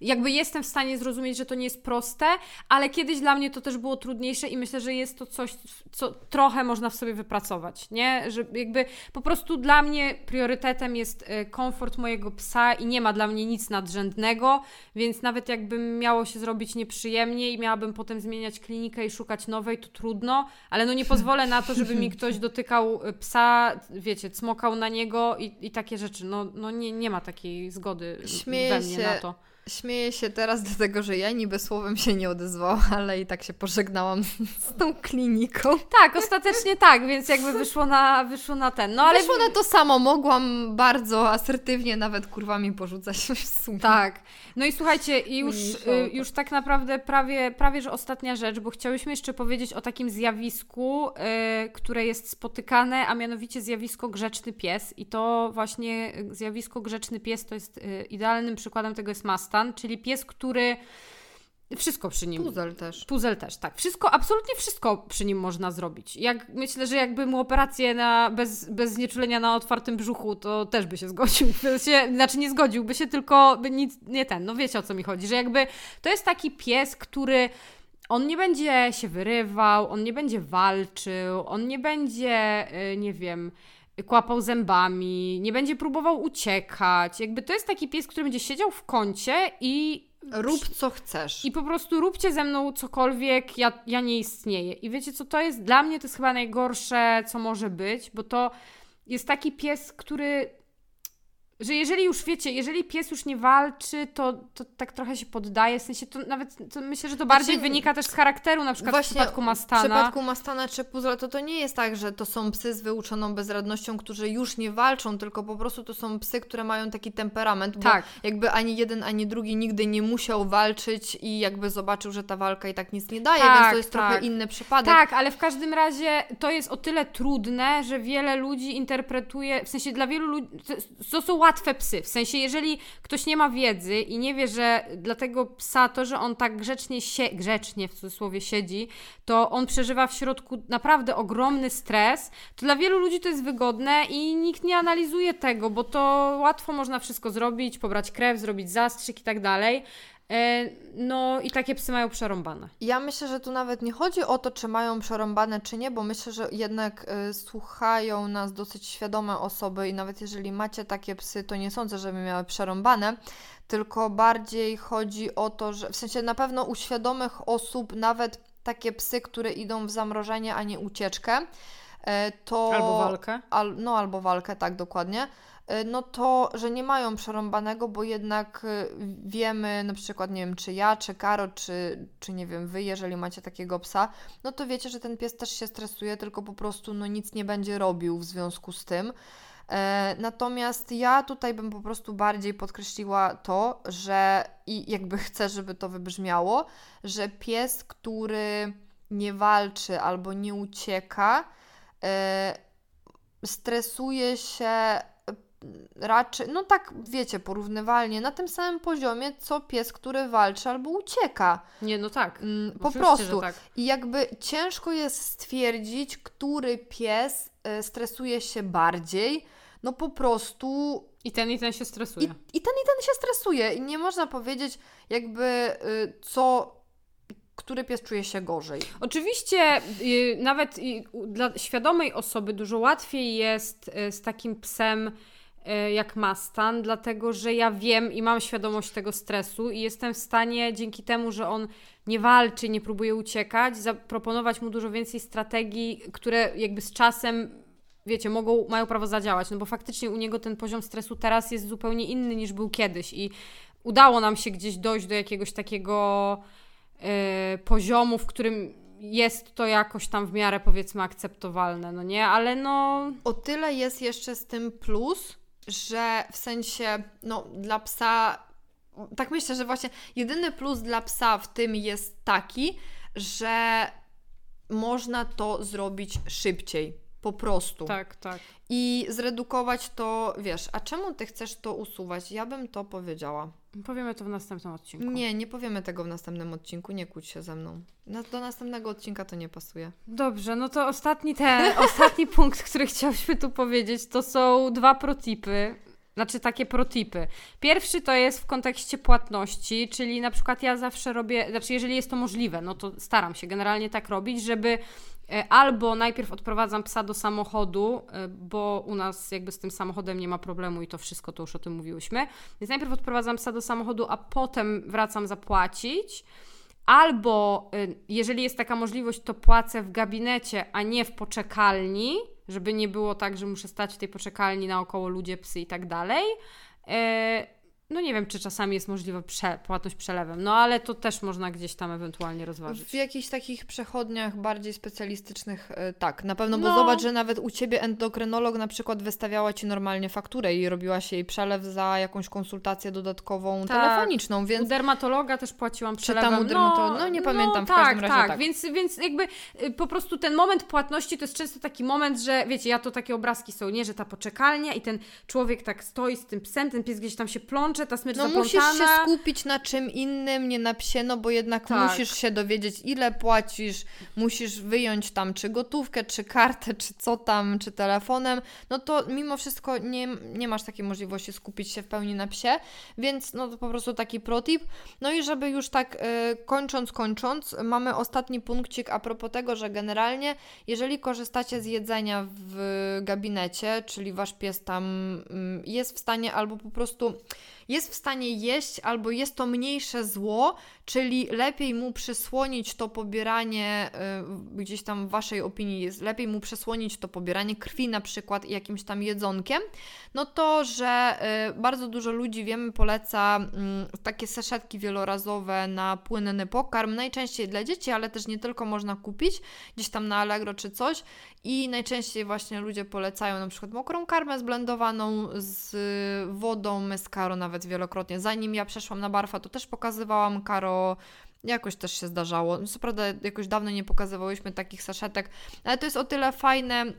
jakby jestem w stanie zrozumieć, że to nie jest proste, ale kiedyś dla mnie to też było trudniejsze i myślę, że jest to coś, co trochę można w sobie wypracować, nie? Że jakby po prostu dla mnie priorytetem jest e, komfort mojego psa i nie ma dla mnie nic nadrzędnego, więc nawet jakby miało się zrobić nieprzyjemnie i miałabym potem zmieniać klinikę i szukać nowej, to trudno, ale no nie pozwolę na to, żeby mi ktoś dotykał e, psa, wiecie, cmokał na niego i, i takie rzeczy. No, no nie, nie ma takiej zgody Śmieję we mnie się. na to. Śmieję się teraz dlatego, że ja niby słowem się nie odezwałam, ale i tak się pożegnałam z, tą kliniką. Tak, ostatecznie tak, więc jakby wyszło na, wyszło na ten. No, ale... Wyszło na to samo, mogłam bardzo asertywnie nawet kurwami porzucać w sumie. Tak. No i słuchajcie, już, y, już tak naprawdę prawie, prawie, że ostatnia rzecz, bo chciałyśmy jeszcze powiedzieć o takim zjawisku, yy, które jest spotykane, a mianowicie zjawisko grzeczny pies. I to właśnie zjawisko grzeczny pies to jest idealnym przykładem tego jest Masta czyli pies, który wszystko przy nim. Puzel też. Puzel też, tak. Wszystko, absolutnie wszystko przy nim można zrobić. Jak, myślę, że jakby mu operację na, bez, bez znieczulenia na otwartym brzuchu, to też by się zgodził. Się, znaczy nie zgodziłby się, tylko by nic, nie ten, no wiecie o co mi chodzi, że jakby to jest taki pies, który on nie będzie się wyrywał, on nie będzie walczył, on nie będzie, y, nie wiem, kłapał zębami, nie będzie próbował uciekać. Jakby to jest taki pies, który będzie siedział w kącie i Rób co chcesz. I po prostu róbcie ze mną cokolwiek, ja, ja nie istnieję. I wiecie co, to jest dla mnie to jest chyba najgorsze, co może być, bo to jest taki pies, który że jeżeli już wiecie, jeżeli pies już nie walczy, to, to tak trochę się poddaje, w sensie to nawet, to myślę, że to bardziej Znaczy, wynika też z charakteru, na przykład w przypadku Mastana. W przypadku Mastana czy Puzzle to to nie jest tak, że to są psy z wyuczoną bezradnością, którzy już nie walczą, tylko po prostu to są psy, które mają taki temperament, bo Tak. jakby ani jeden, ani drugi nigdy nie musiał walczyć i jakby zobaczył, że ta walka i tak nic nie daje, Tak, więc to jest tak. trochę inny przypadek. Tak, ale w każdym razie to jest o tyle trudne, że wiele ludzi interpretuje, w sensie dla wielu ludzi, to, to są łatwe psy, w sensie jeżeli ktoś nie ma wiedzy i nie wie, że dla tego psa to, że on tak grzecznie, sie, grzecznie w cudzysłowie siedzi, to on przeżywa w środku naprawdę ogromny stres, to dla wielu ludzi to jest wygodne i nikt nie analizuje tego, bo to łatwo można wszystko zrobić, pobrać krew, zrobić zastrzyk i tak dalej. E, No i takie psy mają przerąbane. Ja myślę, że tu nawet nie chodzi o to, czy mają przerąbane, czy nie, bo myślę, że jednak y, słuchają nas dosyć świadome osoby i nawet jeżeli macie takie psy, to nie sądzę, żeby miały przerąbane, tylko bardziej chodzi o to, że w sensie na pewno u świadomych osób nawet takie psy, które idą w zamrożenie, a nie ucieczkę, e, to... Albo walkę. Al, no albo walkę, tak dokładnie. Y, No to, że nie mają przerąbanego, bo jednak y, wiemy, na przykład, nie wiem, czy ja, czy Karo, czy, czy nie wiem, wy, jeżeli macie takiego psa, no to wiecie, że ten pies też się stresuje, tylko po prostu no nic nie będzie robił w związku z tym. E, Natomiast ja tutaj bym po prostu bardziej podkreśliła to, że i jakby chcę, żeby to wybrzmiało, że pies, który nie walczy albo nie ucieka, e, stresuje się e, raczej, no tak wiecie, porównywalnie na tym samym poziomie, co pies, który walczy albo ucieka. Nie, no tak. Mm, Po Oczywiście, prostu. tak. I jakby ciężko jest stwierdzić, który pies e, stresuje się bardziej. No po prostu I ten i ten się stresuje. i, i ten i ten się stresuje. I nie można powiedzieć jakby y, co, który pies czuje się gorzej. Oczywiście y, nawet dla świadomej osoby dużo łatwiej jest y, z takim psem jak Mastan, dlatego że ja wiem i mam świadomość tego stresu i jestem w stanie dzięki temu, że on nie walczy, nie próbuje uciekać, zaproponować mu dużo więcej strategii, które jakby z czasem wiecie, mogą, mają prawo zadziałać, no bo faktycznie u niego ten poziom stresu teraz jest zupełnie inny niż był kiedyś i udało nam się gdzieś dojść do jakiegoś takiego e, poziomu, w którym jest to jakoś tam w miarę powiedzmy akceptowalne, no nie? Ale no O tyle jest jeszcze z tym plus, że w sensie, no dla psa, tak myślę, że właśnie jedyny plus dla psa w tym jest taki, że można to zrobić szybciej. Po prostu. tak, tak. I zredukować to, wiesz, a czemu ty chcesz to usuwać? Ja bym to powiedziała. Powiemy to w następnym odcinku. Nie, nie powiemy tego w następnym odcinku, nie kłóć się ze mną. Do następnego odcinka to nie pasuje. Dobrze, no to ostatni ten, ostatni punkt, który chciałyśmy tu powiedzieć, to są dwa protipy. Znaczy takie protipy. Pierwszy to jest w kontekście płatności, czyli na przykład ja zawsze robię, znaczy jeżeli jest to możliwe, no to staram się generalnie tak robić, żeby e, albo najpierw odprowadzam psa do samochodu, e, bo u nas jakby z tym samochodem nie ma problemu i to wszystko, to już o tym mówiłyśmy. Więc najpierw odprowadzam psa do samochodu, a potem wracam zapłacić. Albo y, jeżeli jest taka możliwość, to płacę w gabinecie, a nie w poczekalni, żeby nie było tak, że muszę stać w tej poczekalni naokoło ludzie, psy i tak dalej. No nie wiem, czy czasami jest możliwa prze, płatność przelewem, no ale to też można gdzieś tam ewentualnie rozważyć. W jakichś takich przechodniach bardziej specjalistycznych, e, tak, na pewno, bo No. zobacz, że nawet u Ciebie endokrynolog na przykład wystawiała Ci normalnie fakturę i robiła się jej przelew za jakąś konsultację dodatkową Tak. telefoniczną, U więc dermatologa też płaciłam Czy przelewem. tam u dermato- no, nie pamiętam, w tak, każdym razie tak. tak. Więc, więc jakby y, po prostu ten moment płatności to jest często taki moment, że wiecie, ja to takie obrazki są, nie, że ta poczekalnia i ten człowiek tak stoi z tym psem, ten pies gdzieś tam się plącze, ta smycz no zaplątana. musisz się skupić na czym innym, nie na psie, no bo jednak Tak. musisz się dowiedzieć, ile płacisz, musisz wyjąć tam czy gotówkę, czy kartę, czy co tam, czy telefonem, no to mimo wszystko nie, nie masz takiej możliwości skupić się w pełni na psie, więc no to po prostu taki protip. No i żeby już tak e, kończąc, kończąc, mamy ostatni punkcik a propos tego, że generalnie jeżeli korzystacie z jedzenia w gabinecie, czyli wasz pies tam mm, jest w stanie albo po prostu jest w stanie jeść albo jest to mniejsze zło, czyli lepiej mu przysłonić to pobieranie, y, gdzieś tam w Waszej opinii jest lepiej mu przesłonić to pobieranie krwi na przykład jakimś tam jedzonkiem, no to, że y, bardzo dużo ludzi, wiemy, poleca mm, takie saszetki wielorazowe na płynny pokarm, najczęściej dla dzieci, ale też nie tylko można kupić gdzieś tam na Allegro czy coś i najczęściej właśnie ludzie polecają na przykład mokrą karmę zblendowaną z wodą, z karo nawet wielokrotnie. Zanim ja przeszłam na barfa, to też pokazywałam karo Jakoś też się zdarzało. Co prawda, jakoś dawno nie pokazywałyśmy takich saszetek, ale to jest o tyle fajne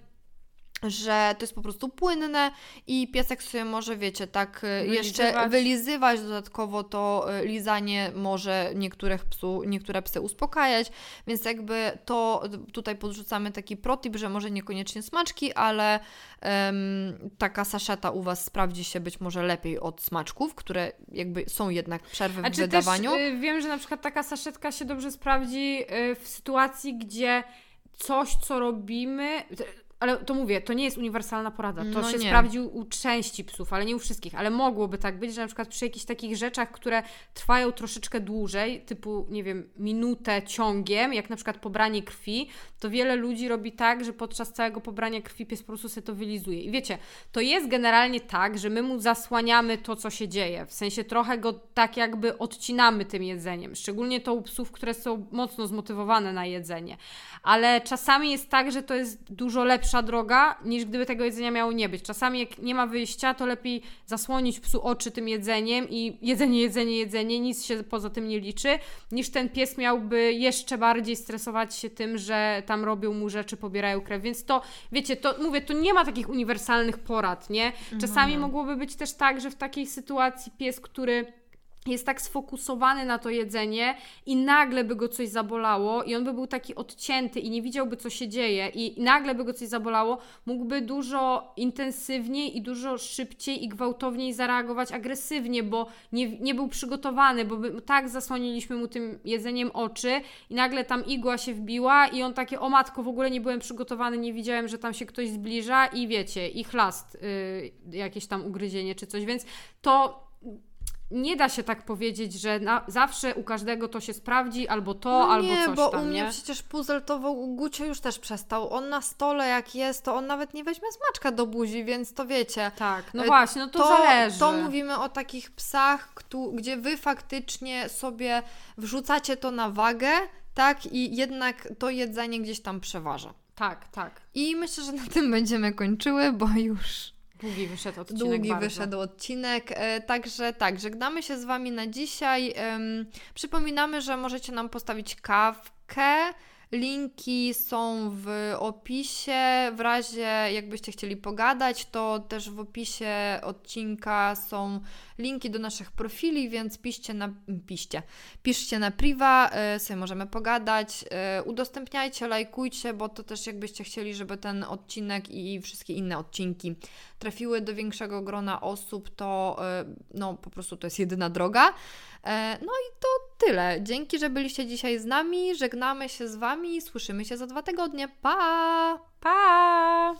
że to jest po prostu płynne i piesek sobie może, wiecie, tak e, wylizywać. jeszcze wylizywać, dodatkowo to e, lizanie może niektórych psu, niektóre psy uspokajać, więc jakby to tutaj podrzucamy taki protip, że może niekoniecznie smaczki, ale um, taka saszeta u Was sprawdzi się być może lepiej od smaczków, które jakby są jednak przerwy w wydawaniu. Też, y, wiem, że na przykład taka saszetka się dobrze sprawdzi y, w sytuacji, gdzie coś, co robimy, ale to mówię, to nie jest uniwersalna porada. To no się nie. sprawdzi u części psów, ale nie u wszystkich. Ale mogłoby tak być, że na przykład przy jakichś takich rzeczach, które trwają troszeczkę dłużej, typu, nie wiem, minutę ciągiem, jak na przykład pobranie krwi, to wiele ludzi robi tak, że podczas całego pobrania krwi pies po prostu sobie to wylizuje. I wiecie, to jest generalnie tak, że my mu zasłaniamy to, co się dzieje. W sensie trochę go tak jakby odcinamy tym jedzeniem. Szczególnie to u psów, które są mocno zmotywowane na jedzenie. Ale czasami jest tak, że to jest dużo lepsze lepsza droga, niż gdyby tego jedzenia miało nie być. Czasami jak nie ma wyjścia, to lepiej zasłonić psu oczy tym jedzeniem i jedzenie, jedzenie, jedzenie, nic się poza tym nie liczy, niż ten pies miałby jeszcze bardziej stresować się tym, że tam robią mu rzeczy, pobierają krew. Więc to, wiecie, to mówię, to nie ma takich uniwersalnych porad, nie? Czasami mhm. mogłoby być też tak, że w takiej sytuacji pies, który jest tak sfokusowany na to jedzenie i nagle by go coś zabolało i on by był taki odcięty i nie widziałby co się dzieje i nagle by go coś zabolało, mógłby dużo intensywniej i dużo szybciej i gwałtowniej zareagować agresywnie, bo nie, nie był przygotowany, bo by, tak zasłoniliśmy mu tym jedzeniem oczy i nagle tam igła się wbiła i on takie, o matko, w ogóle nie byłem przygotowany, nie widziałem, że tam się ktoś zbliża i wiecie, i chlast, yy, jakieś tam ugryzienie czy coś, więc to nie da się tak powiedzieć, że na, zawsze u każdego to się sprawdzi, albo to, no albo nie, coś bo tam, u mnie nie? przecież puzzle to w Gucie już też przestał. On na stole jak jest, to on nawet nie weźmie smaczka do buzi, więc to wiecie. Tak, no e, właśnie, no to, to zależy. To mówimy o takich psach, gdzie wy faktycznie sobie wrzucacie to na wagę, tak, i jednak to jedzenie gdzieś tam przeważa. Tak, tak. I myślę, że na tym będziemy kończyły, bo już Długi wyszedł odcinek. Długi bardzo. wyszedł odcinek. E, także tak, żegnamy się z Wami na dzisiaj. Przypominamy, że możecie nam postawić kawkę. Linki są w opisie. W razie jakbyście chcieli pogadać, to też w opisie odcinka są linki do naszych profili, więc piszcie na, piszcie, piszcie na priwa, y, sobie możemy pogadać, y, udostępniajcie, lajkujcie, bo to też jakbyście chcieli, żeby ten odcinek i wszystkie inne odcinki trafiły do większego grona osób, to y, no po prostu to jest jedyna droga. No i to tyle. Dzięki, że byliście dzisiaj z nami. Żegnamy się z Wami. Słyszymy się za dwa tygodnie. Pa! Pa!